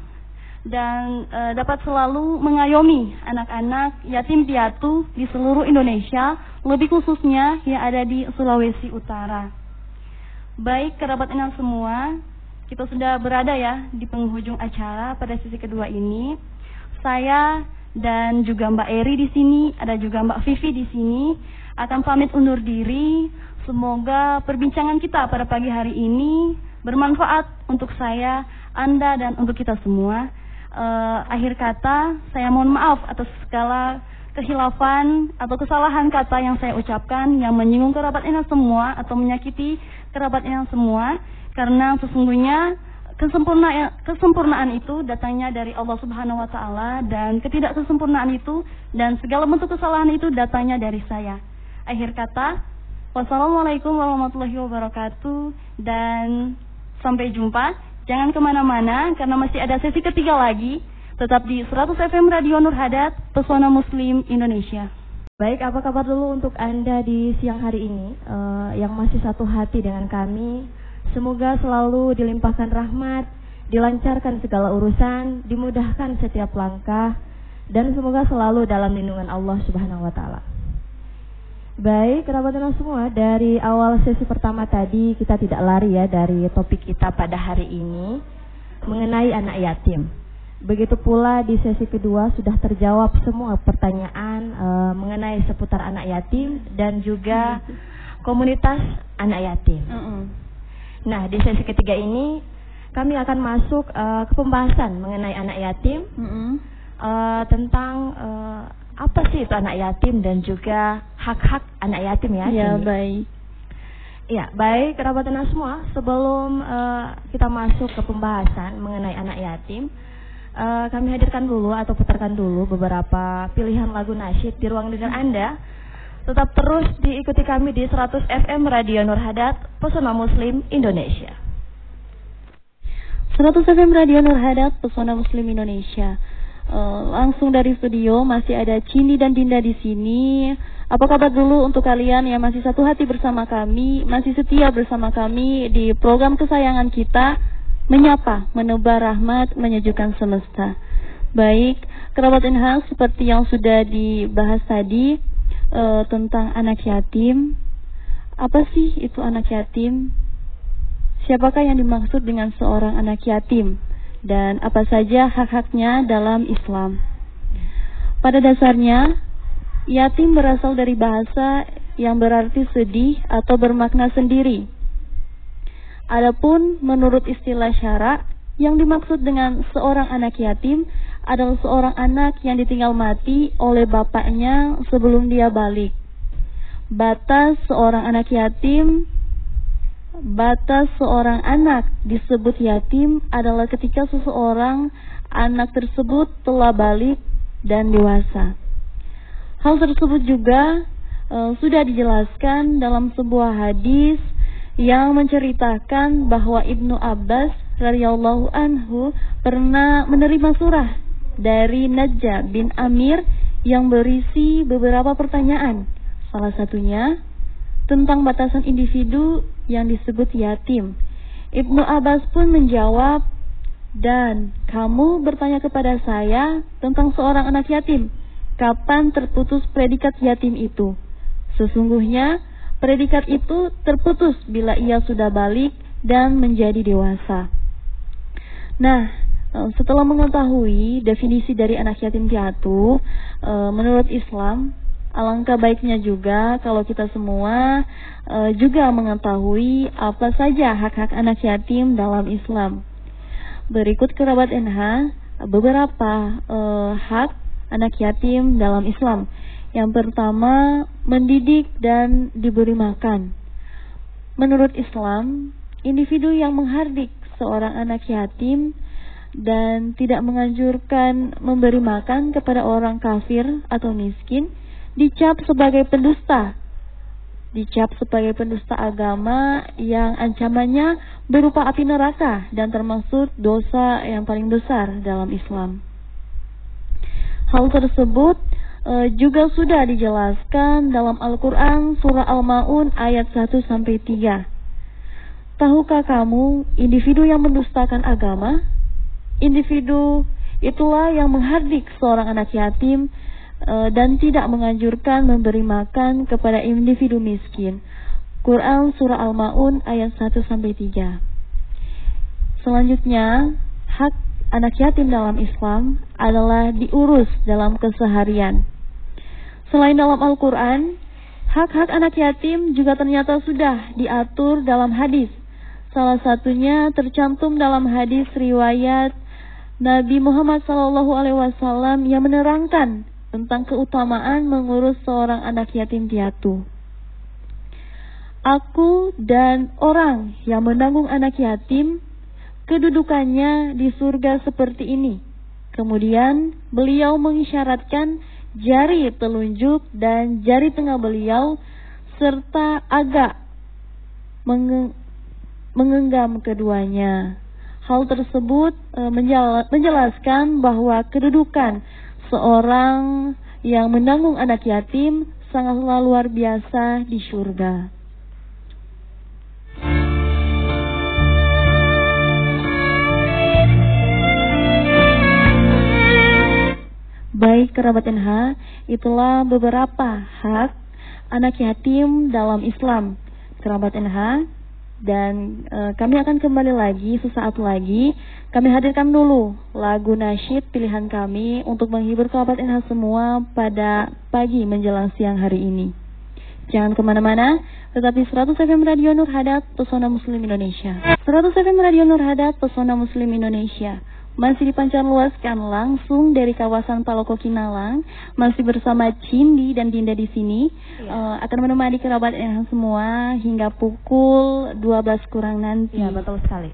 dan uh, dapat selalu mengayomi anak-anak yatim piatu di seluruh Indonesia, lebih khususnya yang ada di Sulawesi Utara. Baik kerabat enak semua, kita sudah berada ya di penghujung acara pada sesi kedua ini. Saya dan juga Mbak Eri di sini, ada juga Mbak Vivi di sini akan pamit undur diri. Semoga perbincangan kita pada pagi hari ini bermanfaat untuk saya, Anda dan untuk kita semua. Uh, akhir kata, saya mohon maaf atas segala kehilafan atau kesalahan kata yang saya ucapkan yang menyinggung kerabat enak semua atau menyakiti kerabat enak semua karena sesungguhnya kesempurnaan kesempurnaan itu datangnya dari Allah Subhanahu wa taala dan ketidaksempurnaan itu dan segala bentuk kesalahan itu datangnya dari saya. Akhir kata, wassalamualaikum warahmatullahi wabarakatuh dan sampai jumpa. Jangan ke mana-mana karena masih ada sesi ketiga lagi. Tetap di 100 FM Radio Nur Hadat, Pesona Muslim Indonesia. Baik, apa kabar dulu untuk Anda di siang hari ini uh, yang masih satu hati dengan kami Semoga selalu dilimpahkan rahmat, dilancarkan segala urusan, dimudahkan setiap langkah, dan semoga selalu dalam lindungan Allah Subhanahu wa taala. Baik, kerabat semua, dari awal sesi pertama tadi kita tidak lari ya dari topik kita pada hari ini mengenai anak yatim. Begitu pula di sesi kedua sudah terjawab semua pertanyaan e, mengenai seputar anak yatim dan juga komunitas anak yatim. Mm -mm. Nah, di sesi ketiga ini kami akan masuk uh, ke pembahasan mengenai anak yatim mm -hmm. uh, tentang uh, apa sih itu anak yatim dan juga hak-hak anak yatim ya. Ya, baik. Ya, baik kerabat anak semua, sebelum uh, kita masuk ke pembahasan mengenai anak yatim, uh, kami hadirkan dulu atau putarkan dulu beberapa pilihan lagu nasyid di ruang dengar Anda Tetap terus diikuti kami di 100 FM Radio Nur Hadat, Pesona Muslim Indonesia. 100 FM Radio Nur Hadat, Pesona Muslim Indonesia. Uh, langsung dari studio masih ada Cindi dan Dinda di sini. Apa kabar dulu untuk kalian yang masih satu hati bersama kami, masih setia bersama kami di program kesayangan kita, menyapa, menebar rahmat, menyejukkan semesta. Baik, kerabat NH seperti yang sudah dibahas tadi uh, tentang anak yatim. Apa sih itu anak yatim? Siapakah yang dimaksud dengan seorang anak yatim? Dan apa saja hak-haknya dalam Islam? Pada dasarnya, Yatim berasal dari bahasa yang berarti sedih atau bermakna sendiri. Adapun menurut istilah syara, yang dimaksud dengan seorang anak yatim adalah seorang anak yang ditinggal mati oleh bapaknya sebelum dia balik. Batas seorang anak yatim Batas seorang anak disebut yatim adalah ketika seseorang anak tersebut telah balik dan dewasa. Hal tersebut juga uh, sudah dijelaskan dalam sebuah hadis yang menceritakan bahwa Ibnu Abbas radhiyallahu anhu pernah menerima surah dari Najah bin Amir yang berisi beberapa pertanyaan. Salah satunya tentang batasan individu yang disebut yatim. Ibnu Abbas pun menjawab, "Dan kamu bertanya kepada saya tentang seorang anak yatim." kapan terputus predikat yatim itu. Sesungguhnya predikat itu terputus bila ia sudah balik dan menjadi dewasa. Nah, setelah mengetahui definisi dari anak yatim piatu, eh, menurut Islam, alangkah baiknya juga kalau kita semua eh, juga mengetahui apa saja hak-hak anak yatim dalam Islam. Berikut kerabat NH beberapa hak anak yatim dalam Islam. Yang pertama, mendidik dan diberi makan. Menurut Islam, individu yang menghardik seorang anak yatim dan tidak menganjurkan memberi makan kepada orang kafir atau miskin dicap sebagai pendusta. Dicap sebagai pendusta agama yang ancamannya berupa api neraka dan termasuk dosa yang paling besar dalam Islam. Hal tersebut e, juga sudah dijelaskan dalam Al-Quran surah Al-Ma'un ayat 1 sampai 3. Tahukah kamu individu yang mendustakan agama? Individu itulah yang menghardik seorang anak yatim e, dan tidak menganjurkan memberi makan kepada individu miskin. Quran surah Al-Maun ayat 1 sampai 3. Selanjutnya, hak anak yatim dalam Islam adalah diurus dalam keseharian. Selain dalam Al-Quran, hak-hak anak yatim juga ternyata sudah diatur dalam hadis. Salah satunya tercantum dalam hadis riwayat Nabi Muhammad SAW yang menerangkan tentang keutamaan mengurus seorang anak yatim piatu. Aku dan orang yang menanggung anak yatim kedudukannya di surga seperti ini. Kemudian beliau mengisyaratkan jari telunjuk dan jari tengah beliau serta agak mengenggam keduanya. Hal tersebut e, menjelaskan bahwa kedudukan seorang yang menanggung anak yatim sangatlah luar biasa di surga. Baik kerabat NH, itulah beberapa hak anak yatim dalam Islam. Kerabat NH, dan e, kami akan kembali lagi sesaat lagi. Kami hadirkan dulu lagu nasyid pilihan kami untuk menghibur kerabat NH semua pada pagi menjelang siang hari ini. Jangan ke mana-mana, tetapi 100 FM Radio Nur Hadat, Pesona Muslim Indonesia. 100 FM Radio Nur Hadat, Pesona Muslim Indonesia masih dipancar luaskan langsung dari kawasan Paloko Kinalang, masih bersama Cindi dan Dinda di sini ya. uh, akan menemani kerabat yang semua hingga pukul 12 kurang nanti. Ya, betul sekali.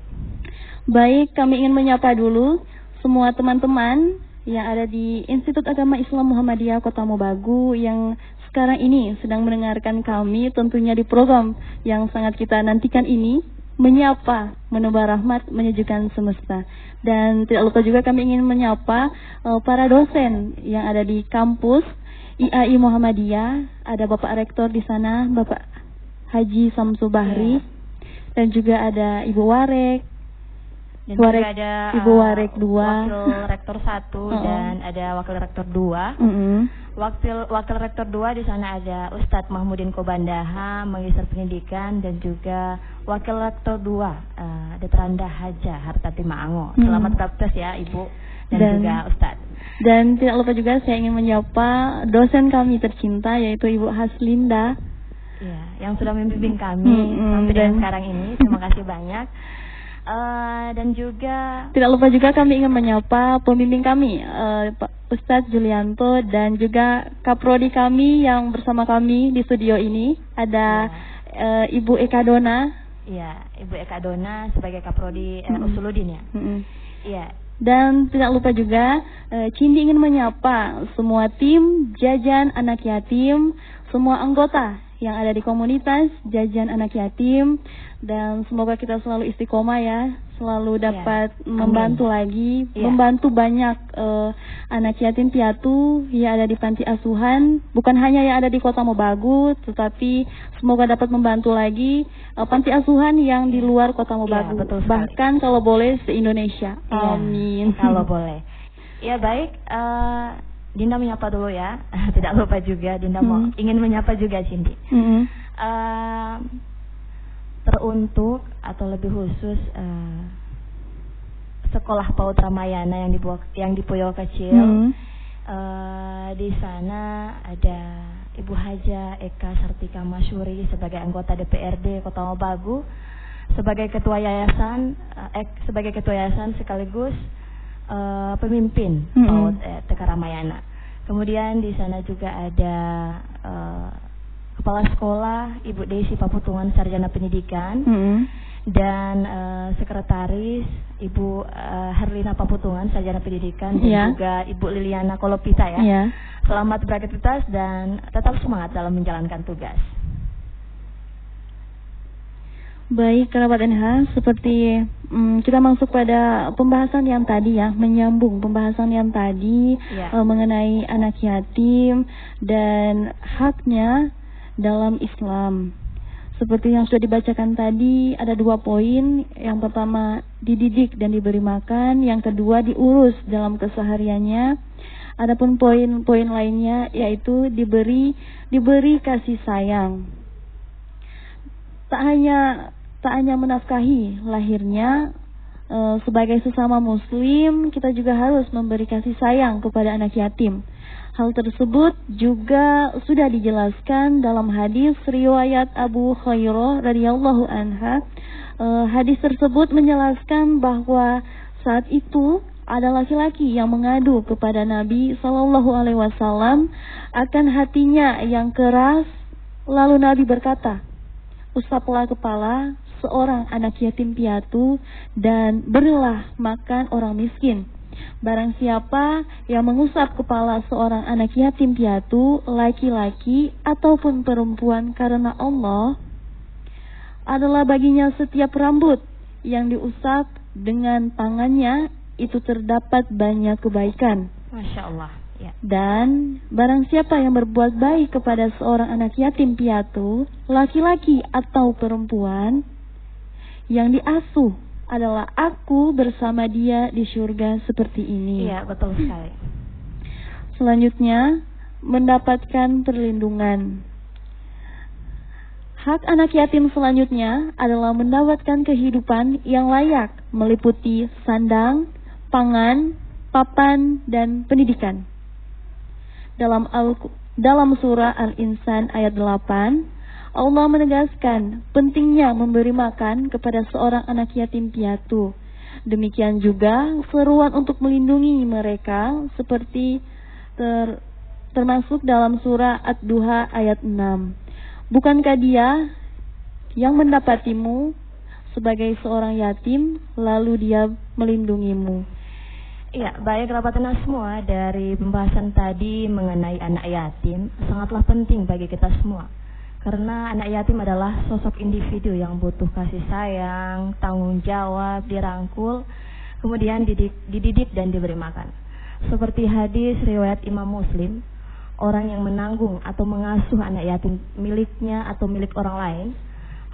Baik, kami ingin menyapa dulu semua teman-teman yang ada di Institut Agama Islam Muhammadiyah Kota Mobagu yang sekarang ini sedang mendengarkan kami tentunya di program yang sangat kita nantikan ini menyapa, menebar rahmat, menyejukkan semesta. Dan tidak lupa juga kami ingin menyapa uh, para dosen yang ada di kampus IAI Muhammadiyah. Ada Bapak Rektor di sana, Bapak Haji Samsu Bahri. Yeah. Dan juga ada Ibu Warek, dan Warek, juga ada Ibu eh, Warek dua, wakil rektor satu uh -uh. dan ada wakil rektor dua. Uh -uh. Wakil wakil rektor dua di sana ada Ustadz Mahmudin Kobandaha, Magister Pendidikan dan juga wakil rektor dua uh, Detranda Haja Hartati Maango. Uh Selamat praktis ya Ibu dan, dan juga Ustadz. Dan tidak lupa juga saya ingin menyapa dosen kami tercinta yaitu Ibu Haslinda. Ya, yang sudah membimbing kami hmm, sampai dan sekarang ini. Terima kasih banyak. Uh, dan juga tidak lupa juga kami ingin menyapa pembimbing kami uh, Pak Ustadz Julianto dan juga kaprodi kami yang bersama kami di studio ini ada ya. uh, Ibu Eka Dona. Iya, Ibu Eka Dona sebagai kaprodi uh, -hmm. Usuludin ya. -hmm. Iya. Dan tidak lupa juga uh, Cindi ingin menyapa semua tim jajan anak yatim, semua anggota yang ada di komunitas Jajan Anak Yatim dan semoga kita selalu istiqomah ya, selalu iya. dapat ya. membantu lagi, ya. membantu banyak uh, anak yatim piatu yang ada di panti asuhan, bukan hanya yang ada di Kota Mobagu, tetapi semoga dapat membantu lagi uh, panti asuhan yang di luar Kota iya, Mobagu, ya, betul bahkan kalau boleh se Indonesia. Ya, Amin. Kalau boleh. Ya baik. Uh, Dinda menyapa dulu ya, tidak lupa juga Dinda hmm. mau ingin menyapa juga Cindy. Hmm. Uh, teruntuk atau lebih khusus uh, sekolah PAUD Ramayana yang di yang di Puyo Kecil. Hmm. Uh, di sana ada Ibu Haja Eka Sartika Masyuri sebagai anggota DPRD Kota Mobagu, sebagai ketua yayasan, uh, eh, sebagai ketua yayasan sekaligus uh, pemimpin mm -hmm. Eh, TK Ramayana. Kemudian di sana juga ada uh, kepala sekolah Ibu Desi Paputungan Sarjana Pendidikan mm -hmm. dan uh, sekretaris Ibu uh, Herlina Paputungan Sarjana Pendidikan dan yeah. juga Ibu Liliana Kolopita ya. Yeah. Selamat beraktivitas dan tetap semangat dalam menjalankan tugas. Baik, kerabat NH, seperti um, kita masuk pada pembahasan yang tadi ya, menyambung pembahasan yang tadi ya. uh, mengenai anak yatim dan haknya dalam Islam. Seperti yang sudah dibacakan tadi, ada dua poin. Yang pertama, dididik dan diberi makan. Yang kedua, diurus dalam kesehariannya. Adapun poin-poin lainnya yaitu diberi diberi kasih sayang. Tak hanya hanya menafkahi lahirnya e, sebagai sesama muslim, kita juga harus memberi kasih sayang kepada anak yatim. Hal tersebut juga sudah dijelaskan dalam hadis riwayat Abu Khairah radhiyallahu anha. E, hadis tersebut menjelaskan bahwa saat itu ada laki-laki yang mengadu kepada Nabi Shallallahu Alaihi Wasallam akan hatinya yang keras. Lalu Nabi berkata, usaplah kepala seorang anak yatim piatu dan berilah makan orang miskin. Barang siapa yang mengusap kepala seorang anak yatim piatu, laki-laki ataupun perempuan karena Allah, adalah baginya setiap rambut yang diusap dengan tangannya itu terdapat banyak kebaikan. Masya Allah. Ya. Dan barang siapa yang berbuat baik kepada seorang anak yatim piatu, laki-laki atau perempuan, yang diasuh adalah aku bersama dia di surga seperti ini. Iya, betul sekali. Selanjutnya, mendapatkan perlindungan. Hak anak yatim selanjutnya adalah mendapatkan kehidupan yang layak, meliputi sandang, pangan, papan, dan pendidikan. Dalam Al dalam surah Al-Insan ayat 8, Allah menegaskan pentingnya memberi makan kepada seorang anak yatim piatu. Demikian juga seruan untuk melindungi mereka seperti ter, termasuk dalam surah Ad-Duha ayat 6. Bukankah dia yang mendapatimu sebagai seorang yatim lalu dia melindungimu? Iya, baik Rapatenas semua dari pembahasan tadi mengenai anak yatim sangatlah penting bagi kita semua. Karena anak yatim adalah sosok individu yang butuh kasih sayang, tanggung jawab, dirangkul, kemudian didik, dididik dan diberi makan. Seperti hadis riwayat Imam Muslim, orang yang menanggung atau mengasuh anak yatim miliknya atau milik orang lain,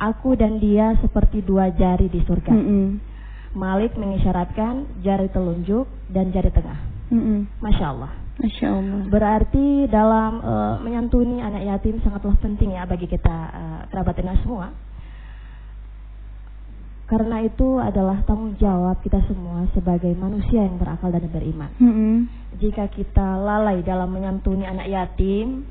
aku dan dia seperti dua jari di surga. Mm -mm. Malik mengisyaratkan jari telunjuk dan jari tengah. Mm -mm. Masya Allah. Masya Allah. Berarti dalam uh, menyantuni anak yatim sangatlah penting ya bagi kita uh, kerabat semua karena itu adalah tanggung jawab kita semua sebagai manusia yang berakal dan beriman. Mm -hmm. Jika kita lalai dalam menyantuni anak yatim,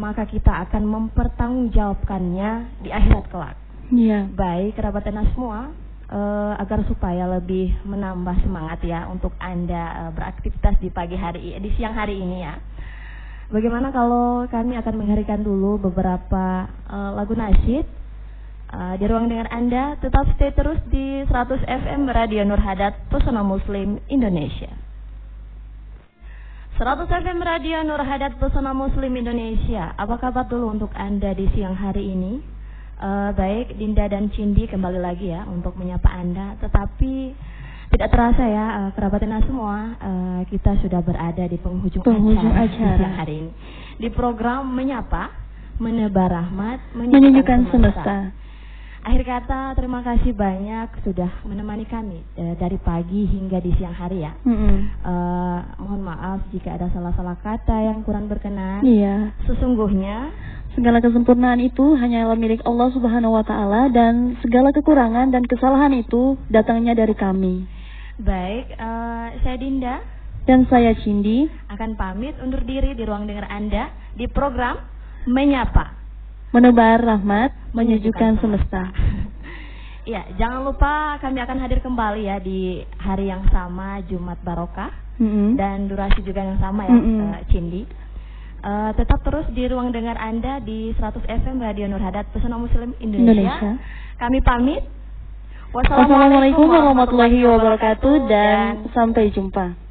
maka kita akan mempertanggungjawabkannya di akhirat kelak. Yeah. Baik, kerabat Anda semua, uh, agar supaya lebih menambah semangat ya untuk Anda uh, beraktivitas di pagi hari di siang hari ini ya. Bagaimana kalau kami akan mengharikan dulu beberapa uh, lagu nasyid Uh, di ruang dengar Anda tetap stay terus di 100 FM Radio Nur Hadat Pesona Muslim Indonesia. 100 FM Radio Nur Hadat Pesona Muslim Indonesia. Apa kabar dulu untuk Anda di siang hari ini? Uh, baik, Dinda dan Cindi kembali lagi ya untuk menyapa Anda. Tetapi tidak terasa ya uh, kerabat Anda semua, uh, kita sudah berada di penghujung, penghujung acara, acara. siang hari ini. Di program Menyapa, Menebar Rahmat, Menyunyukan semesta. semesta. Akhir kata terima kasih banyak sudah menemani kami e, dari pagi hingga di siang hari ya. Mm -hmm. e, mohon maaf jika ada salah-salah kata yang kurang berkenan. Iya. Sesungguhnya segala kesempurnaan itu hanyalah milik Allah Subhanahu wa taala dan segala kekurangan dan kesalahan itu datangnya dari kami. Baik, e, saya Dinda dan saya Cindy akan pamit undur diri di ruang dengar Anda di program Menyapa menebar rahmat, menyejukkan semesta. Ya, jangan lupa kami akan hadir kembali ya di hari yang sama Jumat Barokah mm -hmm. dan durasi juga yang sama ya, mm -hmm. uh, Cindi. Uh, tetap terus di ruang dengar Anda di 100 FM Radio Nur Hadat Pesona Muslim Indonesia. Indonesia. Kami pamit. Wassalamualaikum warahmatullahi wabarakatuh dan sampai jumpa.